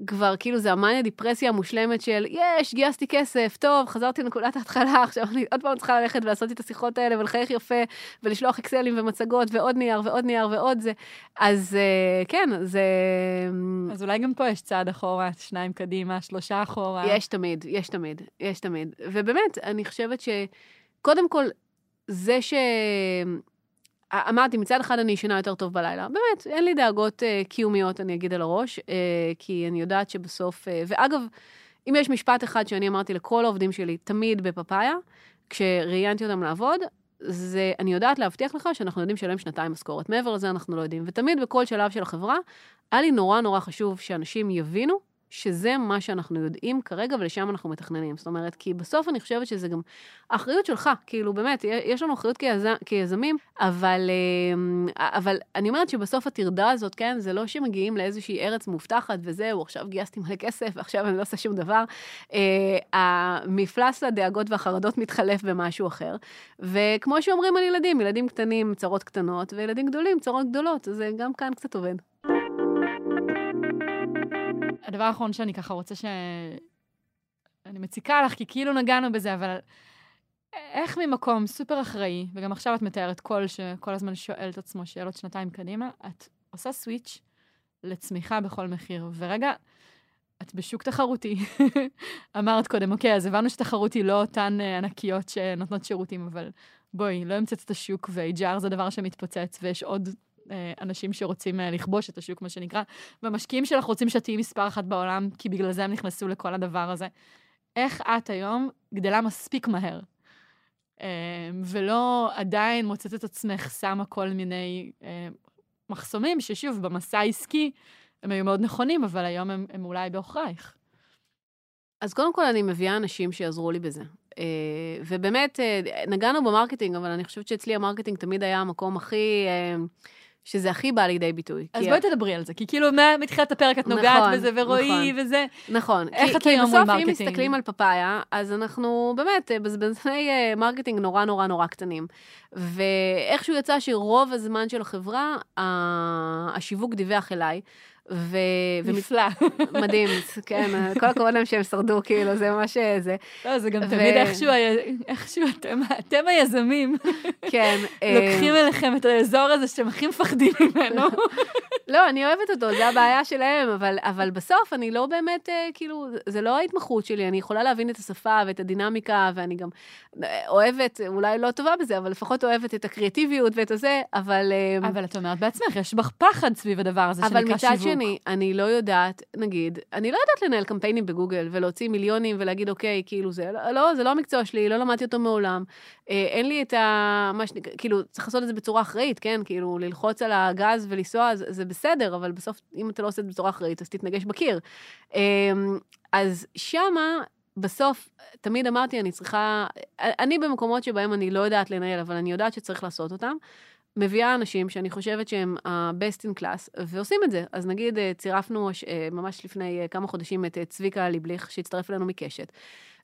כבר, כאילו, זה המאניה דיפרסיה המושלמת של, יש, גייסתי כסף, טוב, חזרתי לנקודת ההתחלה, עכשיו אני עוד פעם צריכה ללכת ולעשות את השיחות האלה ולחייך יפה, ולשלוח אקסלים ומצגות, ועוד נייר ועוד נייר ועוד זה. אז אה, כן, זה... אז אולי גם פה יש צעד אחורה, שניים קדימה, שלושה אחורה. יש תמיד, יש תמיד, יש תמיד. ובאמת, אני חושבת שקודם כל, זה ש... אמרתי, מצד אחד אני ישנה יותר טוב בלילה. באמת, אין לי דאגות אה, קיומיות, אני אגיד על הראש, אה, כי אני יודעת שבסוף... אה, ואגב, אם יש משפט אחד שאני אמרתי לכל העובדים שלי, תמיד בפאפאיה, כשראיינתי אותם לעבוד, זה, אני יודעת להבטיח לך שאנחנו יודעים לשלם שנתיים משכורת. מעבר לזה אנחנו לא יודעים. ותמיד בכל שלב של החברה, היה לי נורא נורא חשוב שאנשים יבינו שזה מה שאנחנו יודעים כרגע ולשם אנחנו מתכננים. זאת אומרת, כי בסוף אני חושבת שזה גם האחריות שלך, כאילו באמת, יש לנו אחריות כיז... כיזמים, אבל, אמ, אבל אני אומרת שבסוף הטרדה הזאת, כן, זה לא שמגיעים לאיזושהי ארץ מובטחת וזהו, עכשיו גייסתי מלא כסף ועכשיו אני לא עושה שום דבר. אה, המפלס הדאגות והחרדות מתחלף במשהו אחר. וכמו שאומרים על ילדים, ילדים קטנים צרות קטנות, וילדים גדולים צרות גדולות, זה גם כאן קצת עובד. הדבר האחרון שאני ככה רוצה ש... אני מציקה לך, כי כאילו נגענו בזה, אבל איך ממקום סופר אחראי, וגם עכשיו את מתארת קול שכל הזמן שואל את עצמו שאלות שנתיים קדימה, את עושה סוויץ' לצמיחה בכל מחיר. ורגע, את בשוק תחרותי. אמרת קודם, אוקיי, אז הבנו שתחרות היא לא אותן אה, ענקיות שנותנות שירותים, אבל בואי, לא המצאת את השוק, ו-HR זה דבר שמתפוצץ, ויש עוד אנשים שרוצים אה, לכבוש את השוק, מה שנקרא, והמשקיעים שלך רוצים שאת תהיי מספר אחת בעולם, כי בגלל זה הם נכנסו לכל הדבר הזה. איך את היום גדלה מספיק מהר, אה, ולא עדיין מוצאת את עצמך שמה כל מיני אה, מחסומים, ששוב, במסע העסקי הם היו מאוד נכונים, אבל היום הם, הם אולי בעוכרייך. אז קודם כל אני מביאה אנשים שיעזרו לי בזה. אה, ובאמת, אה, נגענו במרקטינג, אבל אני חושבת שאצלי המרקטינג תמיד היה המקום הכי, אה, שזה הכי בא לידי ביטוי. אז כי- בואי תדברי על זה, כי כאילו מתחילת הפרק את נוגעת נכון, בזה, ורועי נכון. וזה. נכון. איך כי, את כי היום מול בסוף, אם מרקטינג? מסתכלים על פאפאיה, אז אנחנו באמת אה, בזבזני אה, מרקטינג נורא נורא נורא קטנים. ואיכשהו יצא שרוב הזמן של החברה, השיווק דיווח אליי. ו... נפלא. מדהים, כן, כל הכבוד להם שהם שרדו, כאילו, זה ממש זה. לא, זה גם ו- תמיד איכשהו, איכשהו אתם, אתם היזמים, כן. אה, לוקחים אליכם את האזור הזה שאתם הכי מפחדים ממנו. לא, אני אוהבת אותו, זה הבעיה שלהם, אבל, אבל בסוף אני לא באמת, אה, כאילו, זה לא ההתמחות שלי, אני יכולה להבין את השפה ואת הדינמיקה, ואני גם אה, אוהבת, אולי לא טובה בזה, אבל לפחות אוהבת את הקריאטיביות ואת הזה, אבל... אבל את אומרת בעצמך, יש בך פחד סביב הדבר הזה שנקרא שיווק. שני, אני לא יודעת, נגיד, אני לא יודעת לנהל קמפיינים בגוגל ולהוציא מיליונים ולהגיד, אוקיי, כאילו, זה לא, לא, זה לא המקצוע שלי, לא למדתי אותו מעולם. אה, אין לי את ה... מה שנקרא, כאילו, צריך לעשות את זה בצורה אחראית, כן? כאילו, ללחוץ על הגז ולנסוע, זה, זה בסדר, אבל בסוף, אם אתה לא עושה את זה בצורה אחראית, אז תתנגש בקיר. אה, אז שמה, בסוף, תמיד אמרתי, אני צריכה... אני במקומות שבהם אני לא יודעת לנהל, אבל אני יודעת שצריך לעשות אותם. מביאה אנשים שאני חושבת שהם ה-best in class, ועושים את זה. אז נגיד, אה, צירפנו הש- אה, ממש לפני אה, כמה חודשים את אה, צביקה ליבליך, שהצטרף אלינו מקשת.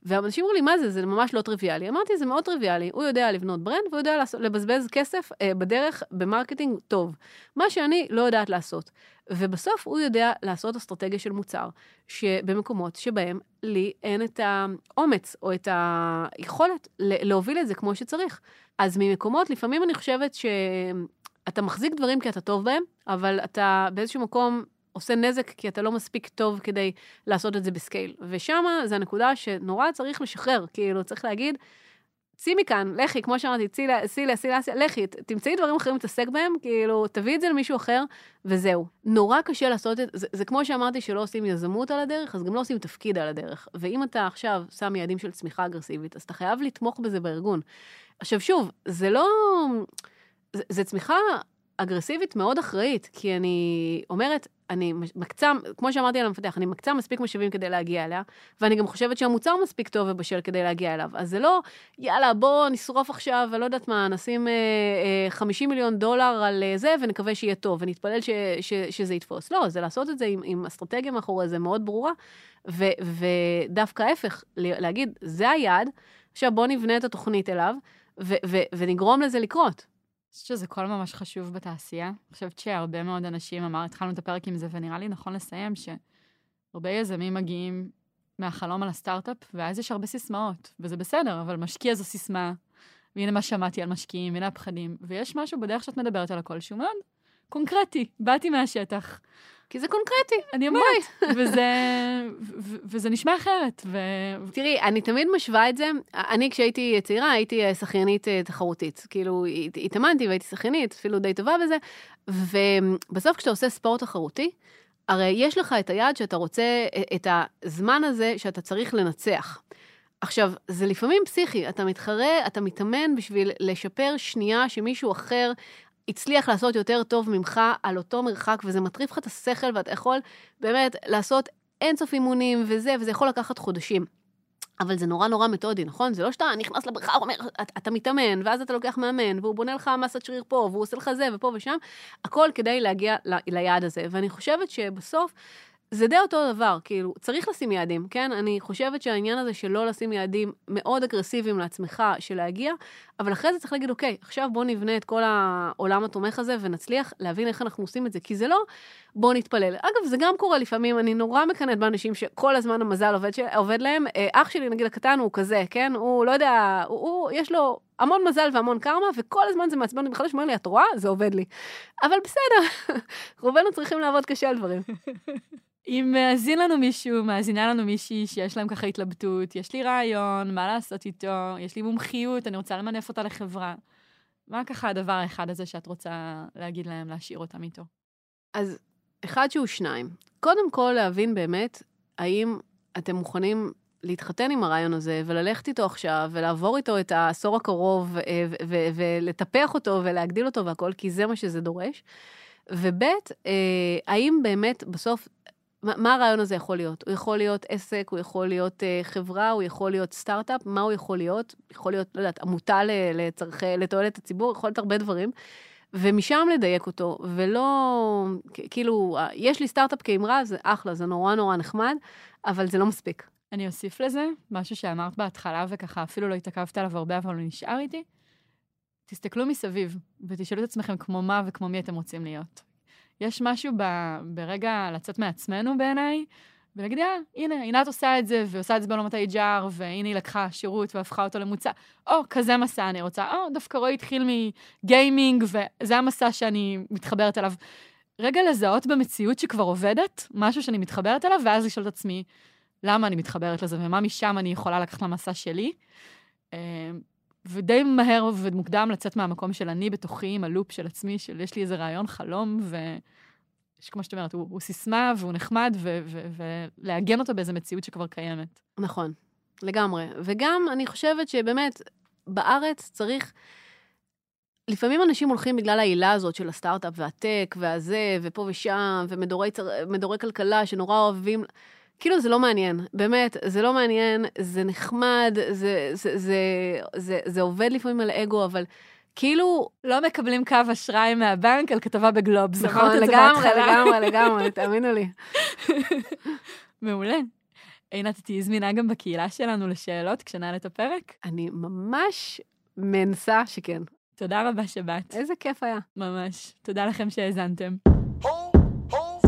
ואנשים אמרו לי, מה זה? זה ממש לא טריוויאלי. אמרתי, זה מאוד טריוויאלי. הוא יודע לבנות brand, והוא יודע לבזבז כסף אה, בדרך, במרקטינג טוב. מה שאני לא יודעת לעשות. ובסוף הוא יודע לעשות אסטרטגיה של מוצר, שבמקומות שבהם לי אין את האומץ או את היכולת להוביל את זה כמו שצריך. אז ממקומות, לפעמים אני חושבת שאתה מחזיק דברים כי אתה טוב בהם, אבל אתה באיזשהו מקום עושה נזק כי אתה לא מספיק טוב כדי לעשות את זה בסקייל. ושם זה הנקודה שנורא צריך לשחרר, כאילו, צריך להגיד, צאי מכאן, לכי, כמו שאמרתי, צאי, ל- צאי לאסיה, לכי, תמצאי דברים אחרים להתעסק בהם, כאילו, תביאי את זה למישהו אחר, וזהו. נורא קשה לעשות את זה, זה כמו שאמרתי שלא עושים יזמות על הדרך, אז גם לא עושים תפקיד על הדרך. ואם אתה עכשיו שם יעדים של צמיחה אגרסיבית, אז אתה חייב לתמוך בזה בארגון. עכשיו, שוב, זה לא... זה, זה צמיחה אגרסיבית מאוד אחראית, כי אני אומרת, אני מקצה, כמו שאמרתי על המפתח, אני מקצה מספיק משאבים כדי להגיע אליה, ואני גם חושבת שהמוצר מספיק טוב ובשל כדי להגיע אליו. אז זה לא, יאללה, בוא נשרוף עכשיו, ולא יודעת מה, נשים אה, אה, 50 מיליון דולר על אה, זה, ונקווה שיהיה טוב, ונתפלל ש, ש, שזה יתפוס. לא, זה לעשות את זה עם, עם אסטרטגיה מאחורי זה מאוד ברורה, ו, ודווקא ההפך, להגיד, זה היעד, עכשיו בוא נבנה את התוכנית אליו, ו, ו, ונגרום לזה לקרות. חושבת שזה קול ממש חשוב בתעשייה. אני חושבת שהרבה מאוד אנשים, אמר, התחלנו את הפרק עם זה, ונראה לי נכון לסיים, שהרבה יזמים מגיעים מהחלום על הסטארט-אפ, ואז יש הרבה סיסמאות, וזה בסדר, אבל משקיע זו סיסמה, והנה מה שמעתי על משקיעים, והנה הפחדים, ויש משהו בדרך שאת מדברת על הכל שהוא מאוד קונקרטי, באתי מהשטח. כי זה קונקרטי. אני אומרת, וזה, וזה נשמע אחרת, ו... תראי, אני תמיד משווה את זה. אני, כשהייתי צעירה, הייתי אה, שחיינית אה, תחרותית. כאילו, הת- התאמנתי והייתי שחיינית, אפילו די טובה בזה. ובסוף, כשאתה עושה ספורט תחרותי, הרי יש לך את היעד שאתה רוצה, אה, את הזמן הזה שאתה צריך לנצח. עכשיו, זה לפעמים פסיכי, אתה מתחרה, אתה מתאמן בשביל לשפר שנייה שמישהו אחר הצליח לעשות יותר טוב ממך על אותו מרחק, וזה מטריף לך את השכל, ואתה יכול באמת לעשות אינסוף אימונים וזה, וזה יכול לקחת חודשים. אבל זה נורא נורא מתודי, נכון? זה לא שאתה נכנס לבריכה, אומר, אתה, אתה מתאמן, ואז אתה לוקח מאמן, והוא בונה לך מסת שריר פה, והוא עושה לך זה, ופה ושם, הכל כדי להגיע ל, ליעד הזה. ואני חושבת שבסוף, זה די אותו דבר, כאילו, צריך לשים יעדים, כן? אני חושבת שהעניין הזה של לא לשים יעדים מאוד אגרסיביים לעצמך, של להגיע, אבל אחרי זה צריך להגיד, אוקיי, עכשיו בוא נבנה את כל העולם התומך הזה ונצליח להבין איך אנחנו עושים את זה, כי זה לא בוא נתפלל. אגב, זה גם קורה לפעמים, אני נורא מקנאת באנשים שכל הזמן המזל עובד, עובד להם. אה, אח שלי, נגיד, הקטן הוא כזה, כן? הוא לא יודע, הוא, הוא, יש לו המון מזל והמון קרמה, וכל הזמן זה מעצבן אותי מחדש, אומר לי, את רואה? זה עובד לי. אבל בסדר, רובנו צריכים לעבוד קשה על דברים. אם מאזין לנו מישהו, מאזינה לנו מישהי שיש להם ככה התלבטות, יש לי רעיון, מה לעשות איתו, יש לי מומחיות, אני רוצה למנף אותה לחברה. מה ככה הדבר האחד הזה שאת רוצה להגיד להם, להשאיר אותם איתו? אז אחד שהוא שניים. קודם כל, להבין באמת, האם אתם מוכנים להתחתן עם הרעיון הזה, וללכת איתו עכשיו, ולעבור איתו את העשור הקרוב, ולטפח אותו, ולהגדיל אותו והכל, כי זה מה שזה דורש. וב', אה, האם באמת בסוף, מה, הרעיון הזה יכול להיות? הוא יכול להיות עסק, הוא יכול להיות אה, חברה, הוא יכול להיות סטארט-אפ, מה הוא יכול להיות? יכול להיות, לא יודעת, עמותה לצרכי, לתועלת הציבור, יכול להיות הרבה דברים. ומשם לדייק אותו, ולא, כאילו, יש לי סטארט-אפ כאמרה, זה אחלה, זה נורא נורא נחמד, אבל זה לא מספיק. אני אוסיף לזה משהו שאמרת בהתחלה, וככה אפילו לא התעכבת עליו הרבה, אבל הוא נשאר איתי. תסתכלו מסביב, ותשאלו את עצמכם כמו מה וכמו מי אתם רוצים להיות. יש משהו ב, ברגע לצאת מעצמנו בעיניי, ולהגיד, אה, הנה, עינת עושה את זה, ועושה את זה בעולמות ה-HR, והנה היא לקחה שירות והפכה אותו למוצא. או, כזה מסע אני רוצה. או, דווקא רועי התחיל מגיימינג, וזה המסע שאני מתחברת אליו. רגע לזהות במציאות שכבר עובדת, משהו שאני מתחברת אליו, ואז לשאול את עצמי, למה אני מתחברת לזה, ומה משם אני יכולה לקחת למסע שלי. ודי מהר ומוקדם לצאת מהמקום של אני בתוכי, עם הלופ של עצמי, של יש לי איזה רעיון, חלום, ו... יש, כמו שאת אומרת, הוא, הוא סיסמה והוא נחמד, ולעגן אותו באיזה מציאות שכבר קיימת. נכון, לגמרי. וגם, אני חושבת שבאמת, בארץ צריך... לפעמים אנשים הולכים בגלל העילה הזאת של הסטארט-אפ והטק והזה, ופה ושם, ומדורי צר... כלכלה שנורא אוהבים. כאילו זה לא מעניין, באמת, זה לא מעניין, זה נחמד, זה, זה, זה, זה, זה עובד לפעמים על אגו, אבל כאילו, לא מקבלים קו אשראי מהבנק על כתבה בגלובס. נכון, אמרת את זה לגמרי, בהתחלה. לגמרי, לגמרי, תאמינו לי. מעולה. עינת, תהיי זמינה גם בקהילה שלנו לשאלות כשנעלה את הפרק? אני ממש מנסה שכן. תודה רבה שבאת. איזה כיף היה. ממש. תודה לכם שהאזנתם.